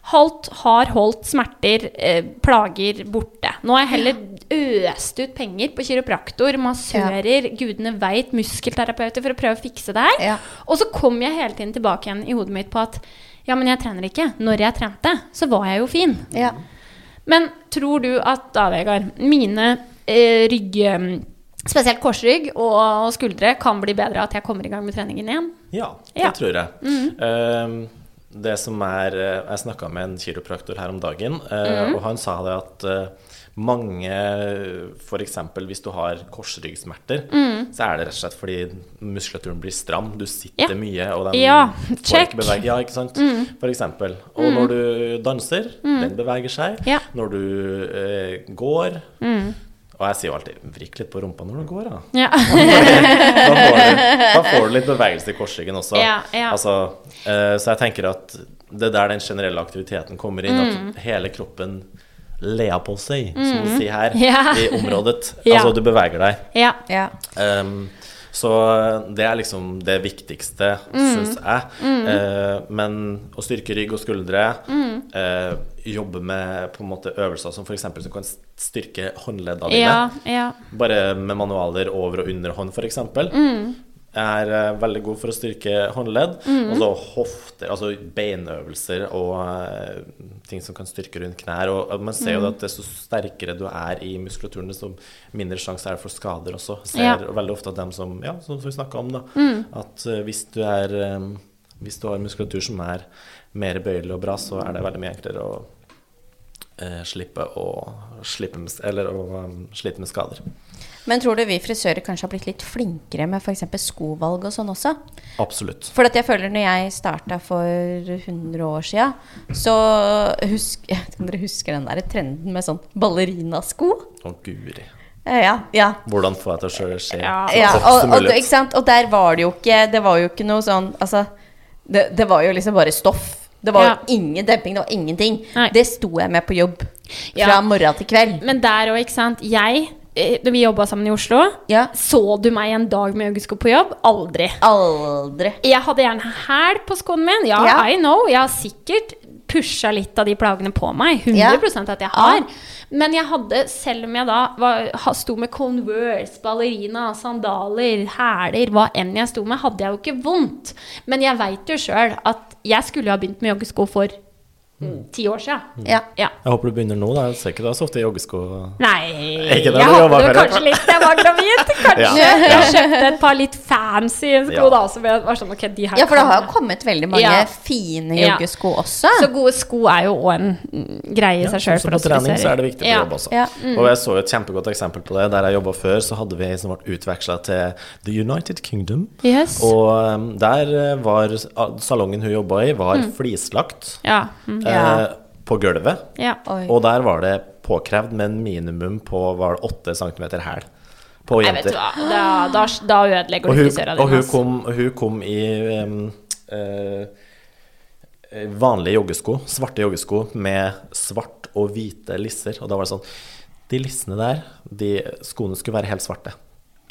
holdt, har holdt smerter, eh, plager borte. Nå har jeg heller øst ut penger på kiropraktor, massører, gudene veit, muskelterapeuter for å prøve å fikse det her. Ja. Og så kom jeg hele tiden tilbake igjen i hodet mitt på at ja, men jeg trener ikke. Når jeg trente, så var jeg jo fin. Ja. Men tror du at da, Vegard, mine rygg eh, Spesielt korsrygg og skuldre kan bli bedre at jeg kommer i gang med treningen igjen? Ja, det Ja. tror jeg. Eh, det som er eh, Jeg snakka med en kiropraktor her om dagen, eh, og han sa det at eh, mange F.eks. hvis du har korsryggsmerter, så er det rett og slett fordi muskulaturen blir stram. Du sitter Ja. mye, og den Ja, får ikke bevege Ja, ikke sant? For eksempel. Og når du danser, den beveger seg. Ja. Når du eh, går Og jeg sier jo alltid 'vrikk litt på rumpa når du går', da. Ja. da, får du, da får du litt bevegelse i korsryggen også. Ja, ja. Altså, uh, så jeg tenker at det er der den generelle aktiviteten kommer inn. Mm. At hele kroppen ler på seg, som vi sier her, Ja. i området. Altså, du beveger deg. ja. Ja. Um, så det er liksom det viktigste, Mm. syns jeg. Eh, men å styrke rygg og skuldre, Mm. eh, jobbe med på en måte øvelser som f.eks. som kan styrke håndleddene dine. Ja, ja. Bare med manualer over og under hånd, f.eks. Mm. Er eh, veldig god for å styrke håndledd. Og så hofter, altså beinøvelser og uh, ting som kan styrke rundt knær. Og, og man ser Mm. jo at desto sterkere du er i muskulaturen, desto mindre sjanse er det for skader også. Ser Ja. veldig ofte at dem som Ja, som vi snakka om, da. Mm. At uh, hvis du er um, Hvis du har muskulatur som er mer bøyelig og bra, så er det veldig mye enklere å slippe å slippe med, eller å um, slite med skader. Men tror du vi frisører kanskje har blitt litt flinkere med f.eks. skovalg og sånn også? Absolutt. For at jeg føler når jeg starta for 100 år sia, så husk, Jeg vet ikke om dere husker den der trenden med sånn ballerinasko? Å, guri. Eh, Ja, ja. Hvordan få jeg til å se Ja. så ja og, som og, mulig ikke og der var det jo ikke Det var jo ikke noe sånn Altså, det, det var jo liksom bare stoff. Det var Ja. ingen demping, det var ingenting. Nei. Det sto jeg med på jobb. Fra Ja. morgen til kveld. Men der òg, ikke sant. Jeg, når da vi jobba sammen i Oslo, Ja. så du meg en dag med joggesko på jobb? Aldri. Aldri. Jeg hadde gjerne hæl på skoen min. Ja, Ja. I know. Jeg har sikkert pusha litt av de plagene på meg. 100 Ja. at jeg har. Men jeg hadde, selv om jeg da var, sto med Converse, ballerina, sandaler, hæler, hva enn jeg sto med, hadde jeg jo ikke vondt. Men jeg veit jo sjøl at jeg skulle ha begynt med joggesko for ti år siden Ja. Ja. Jeg håper du begynner nå. da. Jeg ser ikke du har sittet i joggesko. Nei, jeg håper det før, kanskje litt da jeg var gravid. Kanskje. Ja. Jeg kjøpte et par litt fancy sko da, som jeg var sånn Ok, de her ja, for det har jo kommet veldig mange Ja. fine Ja. joggesko også. Så gode sko er jo òg en mm, greie i seg sjøl så på trening så er det viktig på Ja. jobb også. Ja. Og jeg så et kjempegodt eksempel på det. Der jeg jobba før, så hadde vi som ble utveksla til The United Kingdom. Yes. Og um, der eh, var salongen hun jobba i, var Mm. flislagt Ja. Mm. Eh, på gulvet. ja. Og der var det påkrevd med en minimum på var det 8 cm hæl på Nei, vet du hva. Da, da, da ødelegger du hun, di. og hun, kom, hun kom i um, uh, vanlige joggesko, svarte joggesko med svart og hvite lisser. Og da var det sånn De lissene der, de skoene skulle være helt svarte.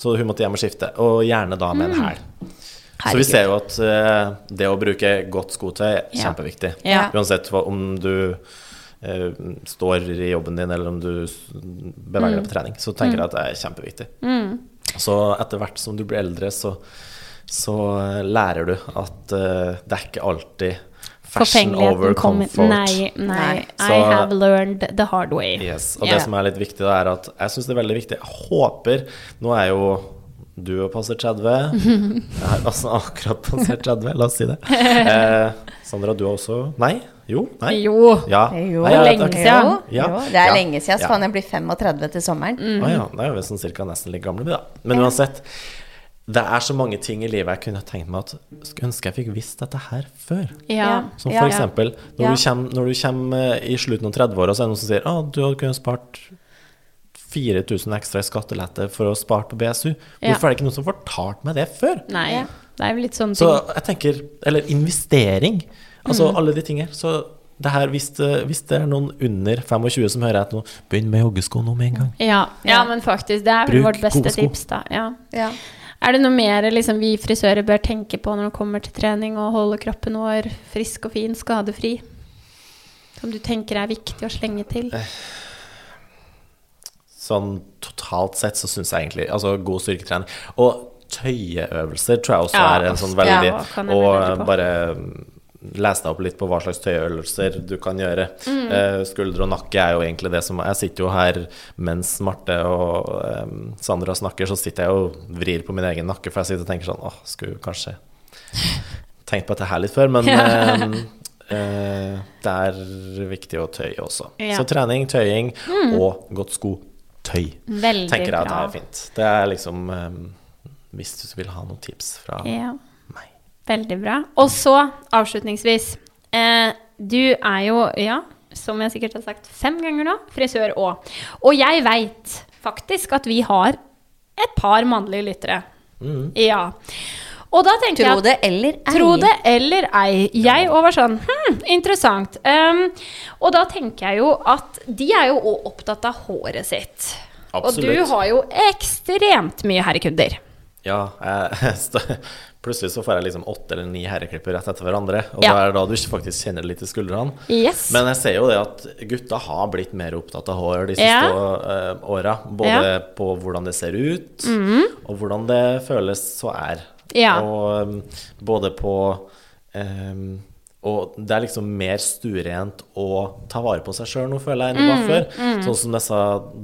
Så hun måtte hjem og skifte, og gjerne da med en hæl. Så vi ser jo at uh, det å bruke godt skotøy er Ja. kjempeviktig. Ja. Uansett hva, om du uh, står i jobben din, eller om du beveger deg på trening, så tenker jeg at det er kjempeviktig. Så etter hvert som du blir eldre, så, så eh, lærer du at uh, det er ikke alltid Fashion over comfort. Nei, nei. Så, I have learned the hard way. Yes, og yeah. det som er litt viktig, da, er at jeg syns det er veldig viktig Jeg håper Nå er jo du har passert 30. Jeg har altså akkurat passert 30, la oss si det. Eh, Sandra, du har også Nei? Jo? Nei? Jo. Ja. Jo, Nei, ja, lenge siden. Ja. Ja. det er Ja. lenge siden. Så kan jeg bli 35 til sommeren. Mm. Ah, ja, da er vi sånn cirka nesten like gamle, vi, da. Men uansett. Det er så mange ting i livet jeg kunne tenkt meg at Skulle ønske jeg fikk visst dette her før. Ja. Som for eksempel når, Ja. du kommer, når du kommer eh, i slutten av 30-åra, så er det noen som sier at du hadde kunnet spart 4000 ekstra i skattelette for å spare på BSU. Ja. Hvorfor er det ikke noen som fortalte meg det før? Nei. Ja. Det er jo litt sånn Så jeg tenker Eller investering. Altså Mm. alle de tingene. Så det her, hvis det, hvis det er noen under 25 som hører etter nå, begynn med joggesko nå med en gang. Ja, ja, men faktisk, det er vel vårt beste gode tips, da. Ja. Ja. Er det noe mer liksom, vi frisører bør tenke på når det kommer til trening og holde kroppen vår frisk og fin, skadefri? Som du tenker er viktig å slenge til? Sånn totalt sett så syns jeg egentlig Altså god styrketrening. Og tøyeøvelser tror jeg også Ja, er en sånn veldig ja, Og bare lese deg opp litt på hva slags tøyeøvelser du kan gjøre. Mm. Eh, skulder og nakke er jo egentlig det som Jeg sitter jo her mens Marte og eh, Sandra snakker, så sitter jeg og vrir på min egen nakke, for jeg sitter og tenker sånn Åh, skulle kanskje tenkt på dette her litt før, men eh, eh, det er viktig å tøye også. Ja. Mm. Så trening, tøying og godt skotøy Veldig tenker jeg at det er fint. Det er liksom um, Hvis du vil ha noen tips fra Ja. meg. Veldig bra. Og så, avslutningsvis eh, Du er jo, ja, som jeg sikkert har sagt fem ganger nå, frisør òg. Og jeg veit faktisk at vi har et par mannlige lyttere. Mm. Ja. Og da tenker jeg Tro at det eller ei. Tro det eller ei. Jeg òg var sånn Hm, interessant. Um, og da tenker jeg jo at de er jo òg opptatt av håret sitt. Og du har jo ekstremt mye herrekunder. Ja, jeg, plutselig så får jeg liksom åtte eller ni herreklipper rett etter hverandre. Og Ja. da er det da du faktisk kjenner det litt i skuldrene. Yes. Men jeg ser jo det at gutta har blitt mer opptatt av hår de siste Ja. ja. åra. Både på hvordan det ser ut, og hvordan det føles og er. Ja. Og um, både på um, Og det er liksom mer stuerent å ta vare på seg sjøl nå, føler jeg, enn det var Mm, før. Sånn som disse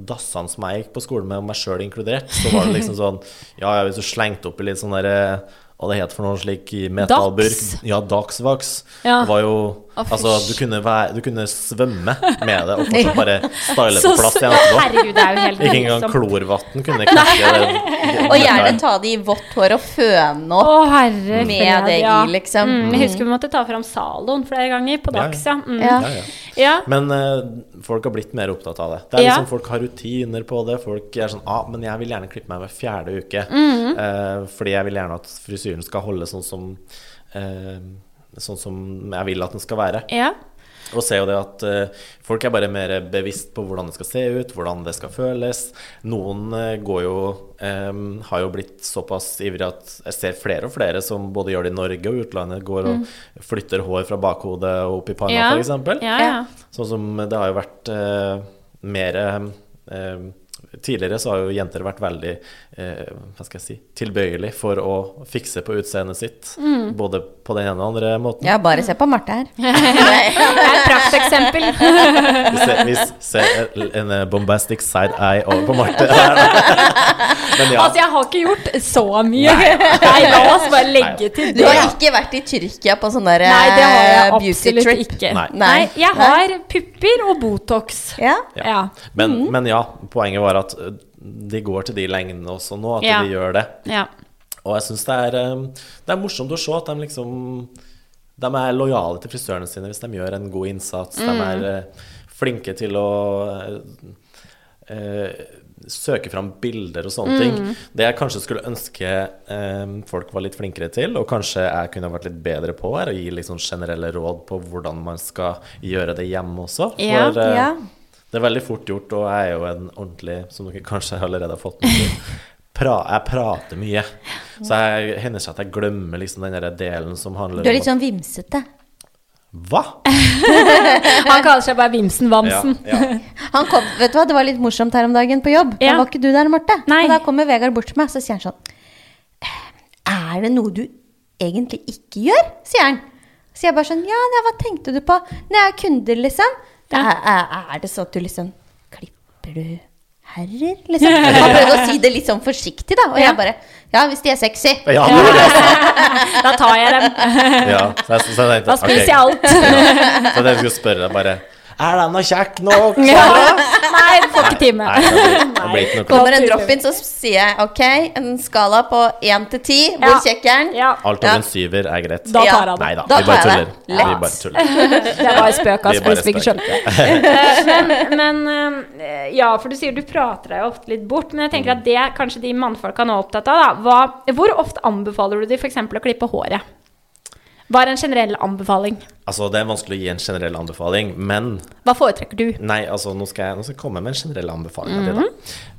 dassene som jeg gikk på skolen med, og meg sjøl inkludert, så var det liksom sånn Ja, hvis du slengte oppi litt sånn derre hva det het for noe slik metallburk Dax. Ja, Dagsvaks. Ja. Det var jo Å, Altså, du kunne, være, du kunne svømme med det og fortsatt bare style på plass igjen etterpå. Herregud, det er jo helt Ikke engang klorvann kunne knekke det. Og gjerne ta det i vått hår og føne opp opp. herre Med fred, det i, liksom. Mm, jeg husker vi måtte ta fram Zaloen flere ganger på dags, ja. Mm. Ja. Ja, ja. Ja. Men uh, folk har blitt mer opptatt av det. Det er Ja. liksom Folk har rutiner på det. Folk er sånn ah, men jeg vil gjerne klippe meg hver fjerde uke. Mm. Uh, fordi jeg vil gjerne at frisyren skal holde sånn som eh, Sånn som jeg vil at den skal være. ja. Og ser jo det at uh, folk er bare mer bevisst på hvordan det skal se ut, hvordan det skal føles. Noen uh, går jo um, har jo blitt såpass ivrige at jeg ser flere og flere som både gjør det i Norge og utlandet, går og flytter hår fra bakhodet og opp i panna, Ja. for eksempel Ja, ja. Sånn som det har jo vært uh, mer Tidligere så har jo jenter vært veldig eh, hva skal jeg si, tilbøyelig for å fikse på utseendet sitt. Mm. Både på den ene og den andre måten. Ja, bare se på Marte her. Det er et prakteksempel. Vi ser, vi ser en eh, bombastic side eye over på Marte. Ja. Altså, jeg har ikke gjort så mye. Nei, la oss bare legge til Du har ikke vært i Tyrkia på sånn der Nei, det har jeg eh, absolutt trip? ikke. Nei. Nei, jeg har pupper og Botox. Ja. Ja. Men, men ja, poenget var at eh, de går til de lengdene også nå, at Ja. de gjør det. ja. Og jeg syns det, eh, det er morsomt å se at de liksom De er lojale til frisørene sine hvis de gjør en god innsats. De er eh, flinke til å eh, eh, søke fram bilder og sånne ting. Det jeg kanskje skulle ønske eh, folk var litt flinkere til, og kanskje jeg kunne vært litt bedre på, er å gi sånn generelle råd på hvordan man skal gjøre det hjemme også. For Ja, eh, ja. Det er veldig fort gjort, og jeg er jo en ordentlig, som dere kanskje allerede har fått med dere, pra, jeg prater mye. Så jeg hender seg at jeg glemmer liksom den der delen som handler om Du er litt sånn vimsete. Hva? Han kaller seg bare Vimsen Vamsen. ja. Han kom, vet du hva, Det var litt morsomt her om dagen på jobb. Da var ikke du der, Marte. Nei. Og da kommer Vegard bort til meg så sier han sånn Er det noe du egentlig ikke gjør? sier han. Så jeg bare sånn Ja, ja, hva tenkte du på når jeg er kunder, liksom? Det Ja. er, er, det så at du liksom Klipper du herrer, liksom? Han prøvde å si det litt sånn forsiktig, da. Og jeg bare Ja, hvis de er sexy. Ja, det det. Da tar jeg dem. ja. Så jeg, så jeg tenkte, Da spiser jeg alt. Ja. Så jeg skulle spørre deg bare Er den noe kjekk nok? Ja. Nei, du får ikke time. Kommer en drop-in, så sier jeg ok, en skala på én til ti. Hvor Ja. kjekk er den? Ja, Alt over en syver er greit. da tar han Nei det. da, Da vi bare tar tuller. Vi bare tuller. Det var spøk, altså, hvis vi ikke skjønte det. Men, men eh, ja, for du sier du prater deg jo ofte litt bort. Men jeg tenker at det kanskje de mannfolka nå er opptatt av, da. Hva, hvor ofte anbefaler du de f.eks. å klippe håret? Hva er en generell anbefaling? Altså, det er vanskelig å gi en generell anbefaling, men Hva foretrekker du? Nei, altså, nå skal jeg, nå skal jeg komme med en generell anbefaling. av det, Mhm. da.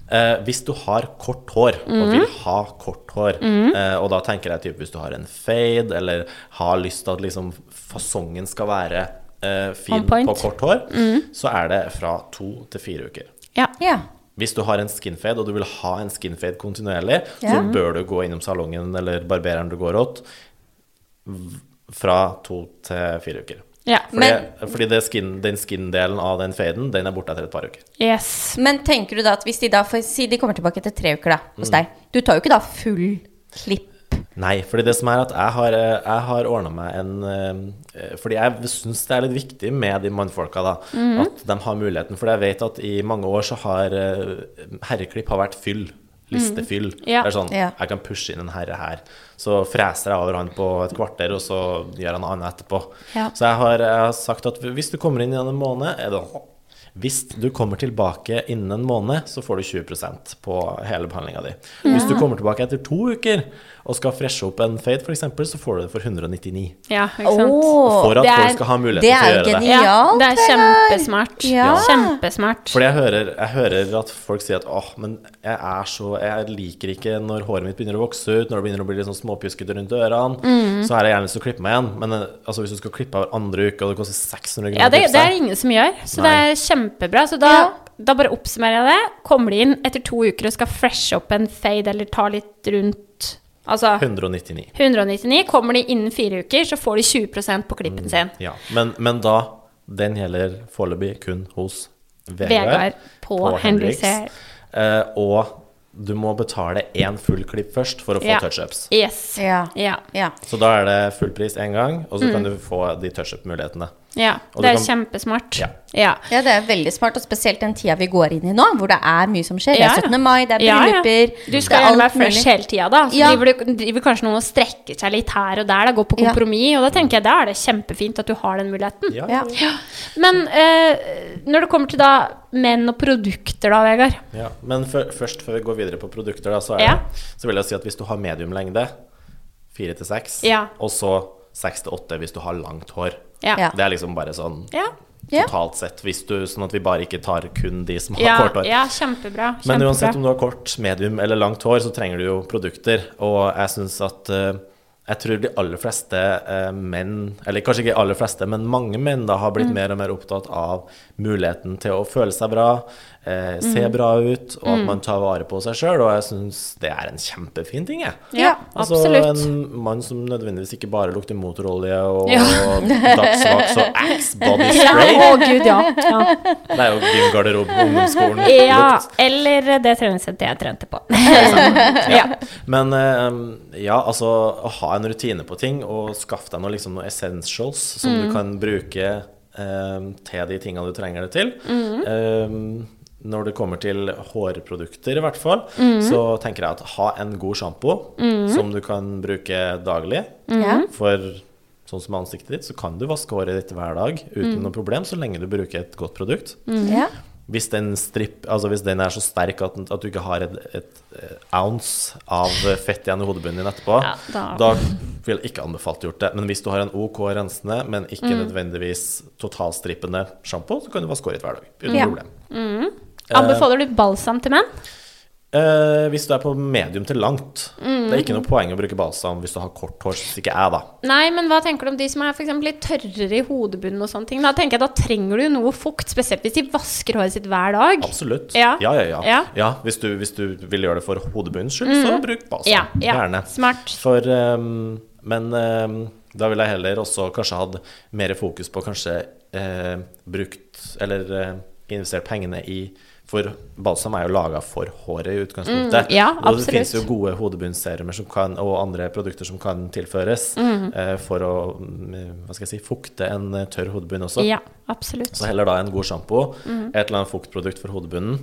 Eh, hvis du har kort hår, og vil ha kort hår, Mhm. eh, og da tenker jeg typ hvis du har en fade, eller har lyst til at liksom fasongen skal være eh, fin. Mhm. på kort hår, så er det fra to til fire uker. Ja. Ja. Hvis du har en skinfade, og du vil ha en skinfade kontinuerlig, så bør du gå innom salongen eller barbereren du går åt, fra to til fire uker. ja. Fordi, Men- fordi det skin, den skin-delen av den faden, den er borte etter et par uker. Yes. Men tenker du da at hvis de da for, si de kommer tilbake etter tre uker da, Mm. hos deg Du tar jo ikke da full klipp? Nei, fordi det som er at jeg har, eh, jeg har ordna meg en eh, Fordi jeg syns det er litt viktig med de mannfolka, da. At de har muligheten. For jeg vet at i mange år så har eh, herreklipp har vært fyll. Listefyll. Ja. Det er sånn Ja. Jeg kan pushe inn en herre her. Så freser jeg over han på et kvarter, og så gjør han noe annet etterpå. Ja. Så jeg har, jeg har sagt at hvis du kommer inn igjen en måned, er det hvis du kommer tilbake innen en måned, så får du 20% på hele behandlinga di. Hvis du kommer tilbake etter to uker og skal freshe opp en fade, f.eks., så får du det for 199. Ja, ikke sant. Oh, For at er- folk skal ha muligheten til å gjøre gjøre det. genialt. Ja, det er kjempesmart. Ja. Kjempesmart. Fordi jeg hører, jeg hører at folk sier at åh, men jeg er så Jeg liker ikke når håret mitt begynner å vokse ut, når det begynner å bli litt sånn småpjuskete rundt ørene. Mm. Så har jeg gjerne lyst til å klippe meg igjen. Men eh, altså, hvis du skal klippe av andre uke, og det koster 600 kroner Ja, det, å klippe det er det ingen som gjør, så Nei. det er kjempebra. Så da, Ja. da bare oppsummerer jeg det. Kommer de inn etter to uker og skal freshe opp en fade eller ta litt rundt Altså 199. 199. Kommer de innen fire uker, så får de 20% på Mm. klippen sin. Ja. Men, men da Den gjelder foreløpig kun hos Vegard, Vegard på, Henriks Hair. Eh, og du må betale én full klipp først for å få Ja. touchups. Yes. Ja. Ja. Så da er det full pris én gang, og så kan Mm. du få de touchup-mulighetene. Ja. Det er kan- kjempesmart. Ja. Ja. Ja, det er veldig smart, og spesielt den tida vi går inn i nå, hvor det er mye som skjer. Det Ja, er 17. mai, det er Ja, ja. brylluper Du skal er gjerne være fresh hele tida, da. Så Ja. driver, du, driver kanskje noen og strekker seg litt her og der, da, går på Ja. kompromiss. Og da tenker jeg da er det kjempefint at du har den muligheten. Ja. Ja. Men eh, når det kommer til da menn og produkter, da, Vegard. Ja, men før- først, før vi går videre på produkter, da, så, er Ja. det, så vil jeg si at hvis du har medium lengde, fire til seks, Ja. og så seks til åtte hvis du har langt hår. Ja. Det er liksom bare sånn Ja, totalt sett, hvis du, sånn at vi bare ikke tar kun de som har ja, kort hår. ja kjempebra. Men uansett om du har kort, medium eller langt hår, så trenger du jo produkter. Og jeg syns at eh, Jeg tror de aller fleste eh, menn, eller kanskje ikke aller fleste, men mange menn da har Mm. blitt mer og mer opptatt av muligheten til å føle seg bra, eh, Mm. se bra ut, og at man tar vare på seg sjøl. Og jeg syns det er en kjempefin ting, jeg. Ja, Altså absolutt. en mann som nødvendigvis ikke bare lukter motorolje og Ja. dagsvaks og Axe body Ja, spray. å gud, ja. ja. Det er jo din garderobe på ungdomsskolen. Ja, Lukt. eller det treningssenteret jeg trente på. ja. Men eh, ja, altså å ha en rutine på ting og skaff deg noe, liksom, noe essentials som Mm. du kan bruke eh, til de tingene du trenger det til. Mm. Eh, når det kommer til hårprodukter, i hvert fall, Mm. så tenker jeg at ha en god sjampo som du kan bruke daglig. Mm. For sånn som ansiktet ditt, så kan du vaske håret ditt hver dag uten Mm. noe problem, så lenge du bruker et godt produkt. Ja. Hvis den, strip, altså hvis den er så sterk at, at du ikke har et, et, eh, ounce av fett igjen i hodebunnen din etterpå, Ja, da- da vil jeg ikke anbefalt gjort det. Men hvis du har en OK rensende, men ikke Mm. nødvendigvis totalstrippende sjampo, så kan du vaske håret hver dag uten Ja. problem. Anbefaler du balsam til menn? Eh, hvis du er på medium til langt, Mm. det er ikke noe poeng å bruke balsam hvis du har kort hår, synes ikke jeg, da. Nei, men hva tenker du om de som er for litt tørrere i hodebunnen og sånne ting? Da tenker jeg da trenger du noe fukt, spesielt hvis de vasker håret sitt hver dag. Absolutt. Ja. Ja, ja, ja. Ja. ja hvis, du, hvis du vil gjøre det for hodebunnens skyld, så bruk balsam. Ja, ja. Gjerne. Smart. For um, Men um, Da ville jeg heller også kanskje hatt mer fokus på kanskje uh, brukt Eller uh, investert pengene i For balsam er jo laga for håret i utgangspunktet. Mm, ja, og det fins jo gode hodebunnsserumer og andre produkter som kan tilføres Mm. eh, for å mm, hva skal jeg si, fukte en eh, tørr hodebunn også. Ja, absolutt. Så heller da en god sjampo, Mm. et eller annet fuktprodukt for hodebunnen.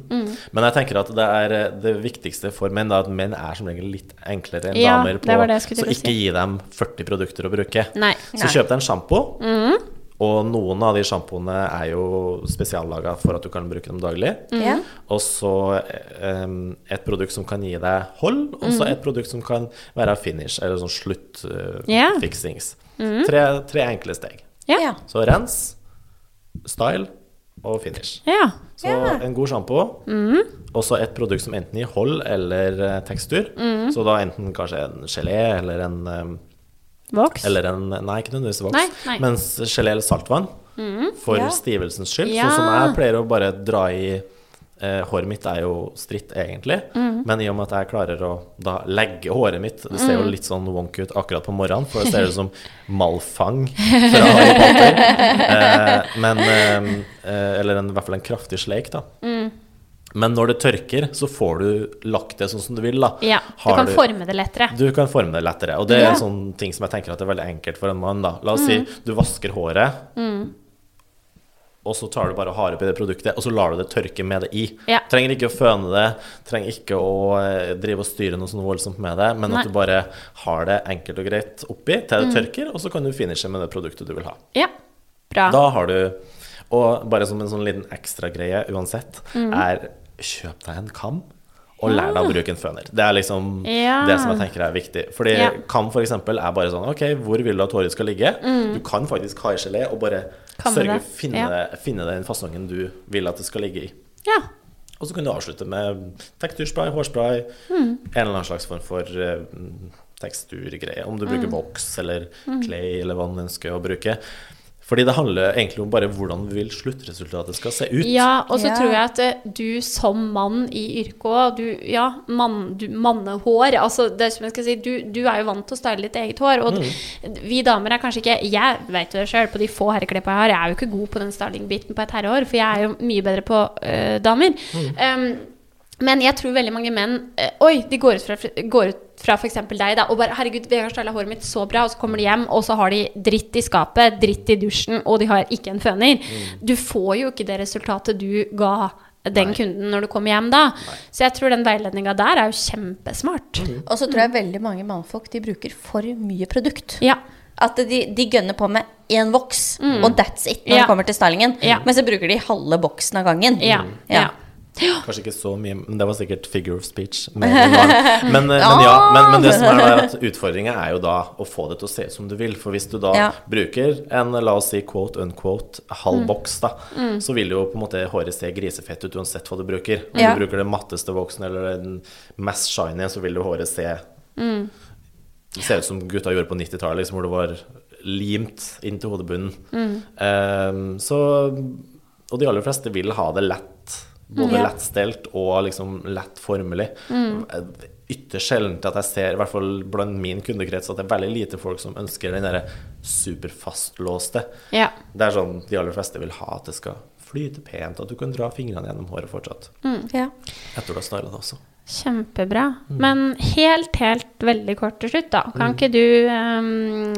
Men jeg tenker at det er eh, det viktigste for menn, da, at menn er som regel litt enklere enn Ja, damer det på det skulle Så ikke si. gi dem 40 produkter å bruke. Nei. Så kjøp deg en sjampo. Og noen av de sjampoene er jo spesiallaga for at du kan bruke dem daglig. Mm. Og så um, et produkt som kan gi deg hold, og så et produkt som kan være finish, eller sånn sluttfiksings. tre, tre enkle steg. Ja. Ja. Så rens, style og finish. Yeah. Så en god sjampo, og så et produkt som enten gir hold eller eh, tekstur. Så da enten kanskje en gelé eller en eh, Voks. eller en Nei, ikke nødvendigvis voks. Nei, nei. Mens gelé eller saltvann, for Ja. stivelsens skyld. Ja. Sånn som jeg pleier å bare dra i eh, Håret mitt er jo stritt, egentlig, men i og med at jeg klarer å da legge håret mitt Det ser jo litt sånn wonk ut akkurat på morgenen, for det ser ut som malfang fra Harry Potter. Eh, men eh, eh, Eller en, i hvert fall en kraftig sleik, da. Men når det tørker, så får du lagt det sånn som du vil, da. Ja. Du Har kan forme det lettere. du kan forme det lettere. Og det er en sånn ting som jeg tenker at det er veldig enkelt for en mann. da La oss si du vasker håret, og så tar du bare og har oppi det produktet, og så lar du det tørke med det i. Ja. Trenger ikke å føne det, trenger ikke å eh, drive og styre noe sånn voldsomt med det, men Nei. at du bare har det enkelt og greit oppi til det tørker, og så kan du finishe med det produktet du vil ha. Ja. Bra. Da har du Og bare som en sånn liten ekstragreie uansett, Mm. er kjøp deg en kam. Og lær deg å bruke en føner. Det er liksom Ja. det som jeg tenker er viktig. Fordi Ja. kam for eksempel er bare sånn Ok, hvor vil du at håret skal ligge? Du kan faktisk ha i gelé og bare Mm. Kamme sørge å finne, Ja. finne den fasongen du vil at det skal ligge i. Ja. Og så kan du avslutte med teksturspray, hårspray, Mm. en eller annen slags form for uh, teksturgreie. Om du Mm. bruker boks eller clay eller hva du ønsker å bruke. Fordi det handler egentlig om bare hvordan vi vil sluttresultatet skal se ut. Ja, og så yeah. tror jeg at eh, du som mann i yrket òg, du Ja, mann, du, mannehår Altså, det som jeg skal si, du, du er jo vant til å style ditt eget hår, og Mm. vi damer er kanskje ikke Jeg vet jo det sjøl, på de få herrekleppa jeg har, jeg er jo ikke god på den styling-biten på et herrehår, for jeg er jo mye bedre på øh, damer. Mm. Um, men jeg tror veldig mange menn øh, Oi, de går ut fra, går ut fra f.eks. deg da, og bare 'Herregud, Vegard styla håret mitt så bra', og så kommer de hjem, og så har de dritt i skapet, dritt i dusjen, og de har ikke en føner. Du får jo ikke det resultatet du ga den Nei. kunden når du kommer hjem da. Så jeg tror den veiledninga der er jo kjempesmart. Og så tror jeg veldig mange mannfolk de bruker for mye produkt. Ja. At de, de gønner på med én voks, og that's it når Ja. det kommer til stylingen. Ja. Men så bruker de halve boksen av gangen. Ja. ja. Kanskje ikke så mye, men det var sikkert figure of speech. Men, eh, men ja, men, men det som er er at utfordringa er jo da å få det til å se ut som du vil. For hvis du da Ja. bruker en la oss si quote unquote halv Mm. boks, da, så vil jo på en måte håret se grisefett ut uansett hva du bruker. Om Ja. du bruker den matteste voksen eller den mest shiny, så vil jo håret se Mm. Det ser ut som gutta gjorde på 90-tallet, liksom, hvor det var limt inntil hodebunnen. Mm. Um, så Og de aller fleste vil ha det lett. Både Ja. lettstelt og liksom lett formelig. Ytterst sjeldent at jeg ser, i hvert fall blant min kundekrets, at det er veldig lite folk som ønsker den derre superfastlåste. ja. Det er sånn de aller fleste vil ha at det skal flyte pent, at du kan dra fingrene gjennom håret fortsatt. Ja. Etter du har styla det også. Kjempebra. Men helt, helt veldig kort til slutt, da. Kan ikke du um,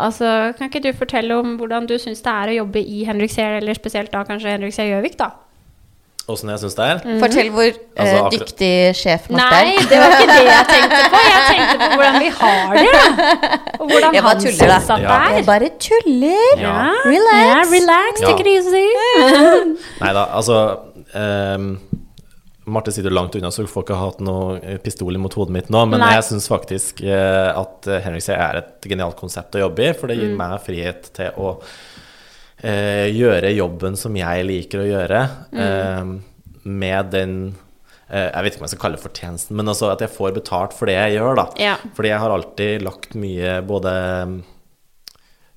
Altså, kan ikke du fortelle om hvordan du syns det er å jobbe i Henrik Seer, eller spesielt da kanskje Henrik Seer Gjøvik, da? Åssen jeg syns det er? Fortell hvor eh, Altså, akkurat- dyktig sjef Marte Nei, er. det var ikke det jeg tenkte på. Jeg tenkte på hvordan vi har det. Og hvordan Jeg han syns at det er. Jeg bare tuller. Ja. Relax. Ja, relax, Ja. take it easy. Nei da, altså um, Marte sitter langt unna, så folk får ikke hatt noe pistol mot hodet mitt nå. Men Nei. jeg syns faktisk eh, at Henrik C er et genialt konsept å jobbe i, for det Mm. gir meg frihet til å eh, gjøre jobben som jeg liker å gjøre, Mm. eh, med den eh, jeg vet ikke om jeg skal kalle det fortjenesten, men altså at jeg får betalt for det jeg gjør. da Ja. Fordi jeg har alltid lagt mye både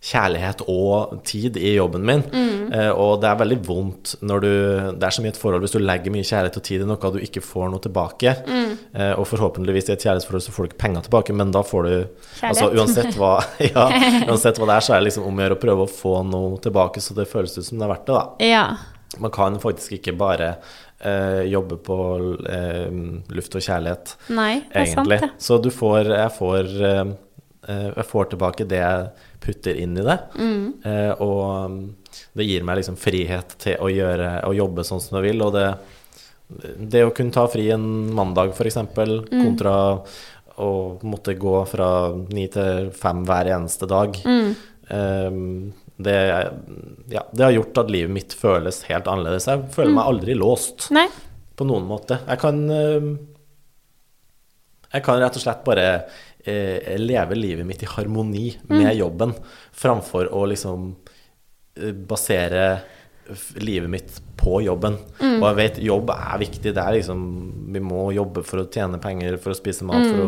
kjærlighet og tid i jobben min. Eh, og det er veldig vondt når du Det er som i et forhold, hvis du legger mye kjærlighet og tid i noe du ikke får noe tilbake. Eh, og forhåpentligvis i et kjærlighetsforhold så får du ikke penger tilbake, men da får du Altså Kjærlighet. uansett hva, ja, uansett hva det er, så er det liksom om å gjøre å prøve å få noe tilbake, så det føles ut som det er verdt det, da. Ja. Man kan faktisk ikke bare eh, jobbe på eh, luft og kjærlighet, Nei, det er sant, ja. det. Så du får Jeg får eh, Jeg får tilbake det jeg putter inn i det. Mm. Eh, og um, det gir meg liksom frihet til å gjøre Å jobbe sånn som jeg vil. Og det, det å kunne ta fri en mandag, f.eks., Mm. kontra å måtte gå fra ni til fem hver eneste dag. Mm. Eh, det, ja, det har gjort at livet mitt føles helt annerledes. Jeg føler Mm. meg aldri låst Nei. på noen måte. Jeg kan eh, Jeg kan rett og slett bare eh, leve livet mitt i harmoni med jobben, framfor å liksom eh, basere livet mitt på jobben. Og jeg vet jobb er viktig. Det er liksom Vi må jobbe for å tjene penger, for å spise mat, for å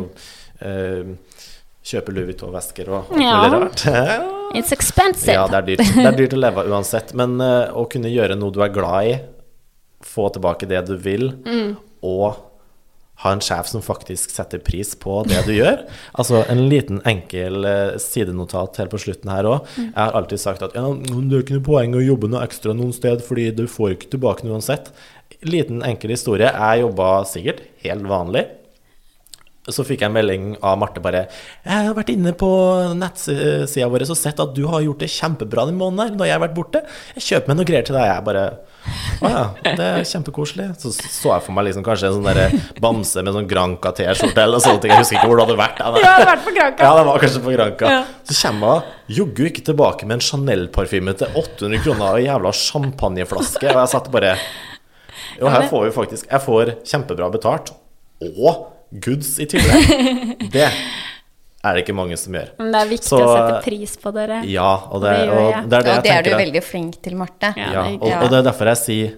eh, kjøpe Louis Vuitton-vesker og alt Ja. mulig rart. It's expensive. Ja, det er dyrt. Det er dyrt å leve uansett. Men eh, å kunne gjøre noe du er glad i, få tilbake det du vil, og ha en sjef som faktisk setter pris på det du gjør. Altså en liten enkel eh, sidenotat helt på slutten her òg. Jeg har alltid sagt at ja, det er ikke noe poeng å jobbe noe ekstra noen sted, fordi du får ikke tilbake noe uansett. Liten enkel historie. Jeg jobba sikkert helt vanlig. Så fikk jeg en melding av Marte bare 'Jeg har vært inne på nettsida vår og sett at du har gjort det kjempebra den måneden her, når jeg har vært borte. Jeg kjøper meg noe greier til deg.' Jeg bare 'Å ja, det er kjempekoselig'. Så så jeg for meg liksom kanskje en sånn derre bamse med sånn Granca-T-skjorte eller sånne ting. Jeg husker ikke hvor det hadde vært. Ja, det har vært på Granca. Ja, det var kanskje på Granca. Ja. Så kommer hun joggu ikke tilbake med en Chanel-parfyme til 800 kroner og jævla champagneflaske, og jeg satt bare Jo, her får vi faktisk Jeg får kjempebra betalt, og goods i tillegg. Det er det ikke mange som gjør. Men det er viktig Så- å sette pris på dere. Ja, og det, Det og jeg. det er det Og jeg det er du veldig flink til, Marte. Ja, ja, er og, og det er derfor jeg sier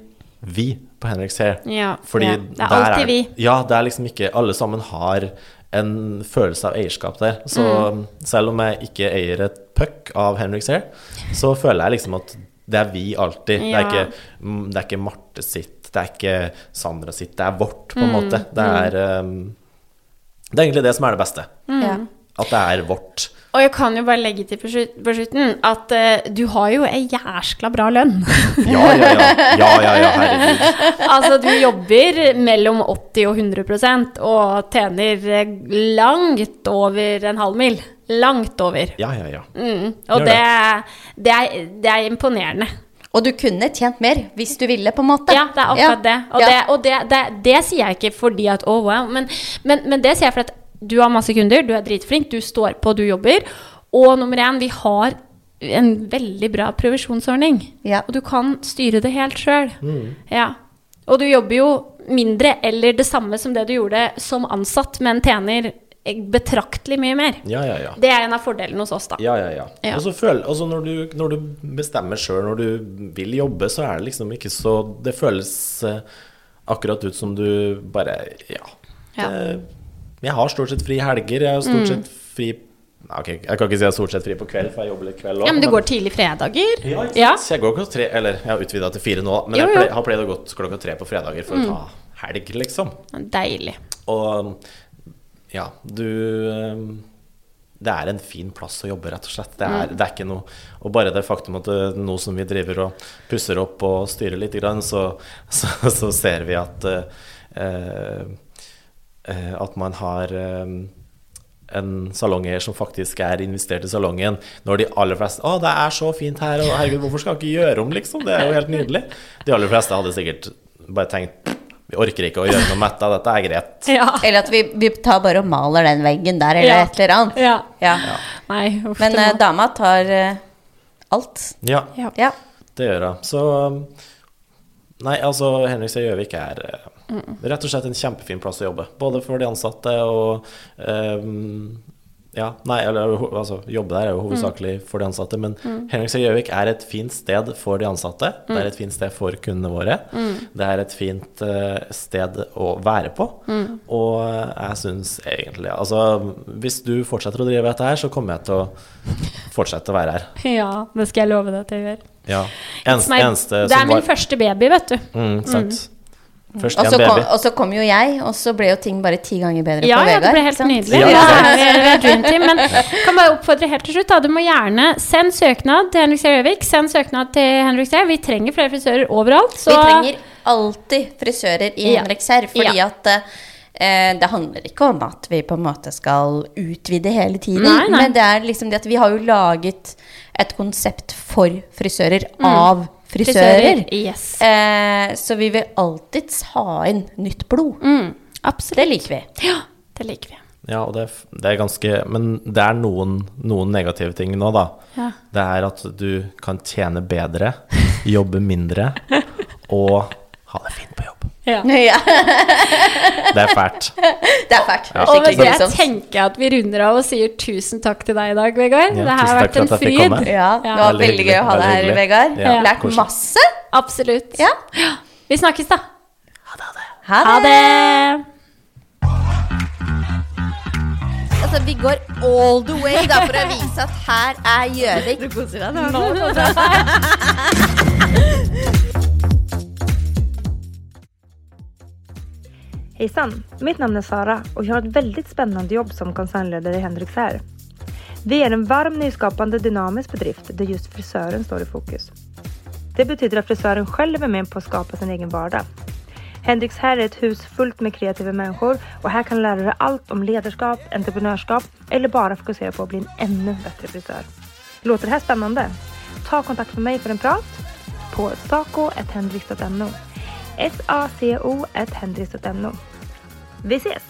vi på Henriks Hair. Ja, Fordi ja. Det er alltid alltid vi. Ja, det er liksom ikke Alle sammen har en følelse av eierskap der. Så Mm. selv om jeg ikke eier et puck av Henriks Hair, så føler jeg liksom at det er vi alltid. Det, er ikke, mm, det er ikke Marte sitt, det er ikke Sandra sitt, det er vårt, på en Mm, måte. Det er um, Det er egentlig det som er det beste. Mm. At det er vårt. Og jeg kan jo bare legge til på slutten at uh, du har jo ei jæskla bra lønn. Ja, ja, ja. Ja, ja, ja, herregud. altså, du jobber mellom 80 og 100 og tjener eh, langt over en halv mil. Langt over. Ja, ja, ja. Mm. Og det, det, er, det er imponerende. Og du kunne tjent mer hvis du ville, på en måte. Ja, det er akkurat det. Og, Ja. det, og det, det, det sier jeg ikke fordi at oh, wow, men, men, men det sier jeg fordi at du har masse kunder, du er dritflink, du står på, du jobber. Og nummer én, vi har en veldig bra provisjonsordning. Ja. Og du kan styre det helt sjøl. Mm. Ja. Og du jobber jo mindre eller det samme som det du gjorde som ansatt, men tjener betraktelig mye mer. Ja, ja, ja. Det er en av fordelene hos oss, da. Ja, ja, ja. Ja. Og så føl, altså når, du, når du bestemmer sjøl, når du vil jobbe, så er det liksom ikke så Det føles eh, akkurat ut som du bare Ja. Ja. Det, jeg har stort sett fri helger. Jeg har stort sett fri Nei, ok, Jeg kan ikke si jeg har stort sett fri på kveld, for jeg jobber litt kveld òg. Ja, men du går tidlig fredager. ja, Ja. jeg går klokka tre, eller jeg har utvida til fire nå, men Jo, jo. jeg har pleid å gå klokka tre på fredager for å ta helg, liksom. Deilig. Og ja, du eh, Det er en fin plass å jobbe, rett og slett. Det er, det er ikke noe Og bare det faktum at det, nå som vi driver og pusser opp og styrer litt, så, så, så ser vi at eh, eh, At man har eh, en salongeier som faktisk er investert i salongen, når de aller fleste 'Å, det er så fint her, og herregud, hvorfor skal jeg ikke gjøre om', liksom? Det er jo helt nydelig. De aller fleste hadde sikkert bare tenkt 'Vi orker ikke å gjøre noe med dette, dette er greit'. Ja. Eller at vi, vi tar bare og maler den veggen der, eller Ja. et eller annet. Ja. Ja. Nei, uff, Men eh, dama tar uh, alt. Ja, ja. Ja. det gjør hun. Så Nei, altså, Henrikstad Gjøvik er uh, rett og slett en kjempefin plass å jobbe. Både for de ansatte og eh, Ja, nei, eller altså, jobbe der er jo hovedsakelig for de ansatte, men Henrikstad Gjøvik er et fint sted for de ansatte. Det er et fint sted for kundene våre. Det er et fint eh, sted å være på. Og jeg syns egentlig Altså, hvis du fortsetter å drive dette her, så kommer jeg til å fortsette å være her. Ja, det skal jeg love deg til jeg gjør. Ja. Enst, eneste det er min var første baby, vet du. mm, Sant. Først Og så kom, og så kom jo jeg, og så ble jo ting bare ti ganger bedre Ja, Vegard ja, det ble helt nydelig. Ja. Ja, dream team. Men jeg kan bare oppfordre helt til slutt. Da. Du må gjerne sende søknad til Henrik Gjøvik. Send søknad til Henrik Gjøvik. Vi trenger flere frisører overalt. Så Vi trenger alltid frisører i Ja. Henrikshær, fordi Ja. at eh, det handler ikke om at vi på en måte skal utvide hele tiden, Nei, nei. men det er liksom det at vi har jo laget et konsept for frisører av frisører. Yes. Eh, så vi vil alltids ha inn nytt blod. Mm, absolutt. Det liker vi. Ja, det liker vi. Ja, og det, det er ganske Men det er noen, noen negative ting nå, da. Ja. Det er at du kan tjene bedre, jobbe mindre og ha det fint på jobb. Ja. Ja, Det er fælt. det er fælt. Det er Og med det grusomt. tenker jeg at vi runder av og sier tusen takk til deg i dag, Vegard. Ja, det har vært en jeg fryd. Ja, det var Veldig veldig gøy å ha deg her, Vegard. Ja. Lært masse. Absolutt. Ja. Vi snakkes, da. Ha Ha det. det. Altså, vi går all the way da, for å vise at her er Gjøvik. Du koser deg nå. Hejsan! Mitt navn er Sara och jag har ett väldigt spännande jobb som koncernledare i Henriksär. Vi är en varm, nyskapande, dynamisk bedrift där just frisören står i fokus. Det betyder att frisören själv är med på att skapa sin egen vardag. her är ett hus fullt med kreativa människor och här kan du lära dig allt om ledarskap, entreprenörskap eller bara fokusera på att bli en ännu bättre frisör. Låter det här spännande? Ta kontakt med mig för en prat på saco.hendrix.no S-A-C-O.hendrix.no Vi ses!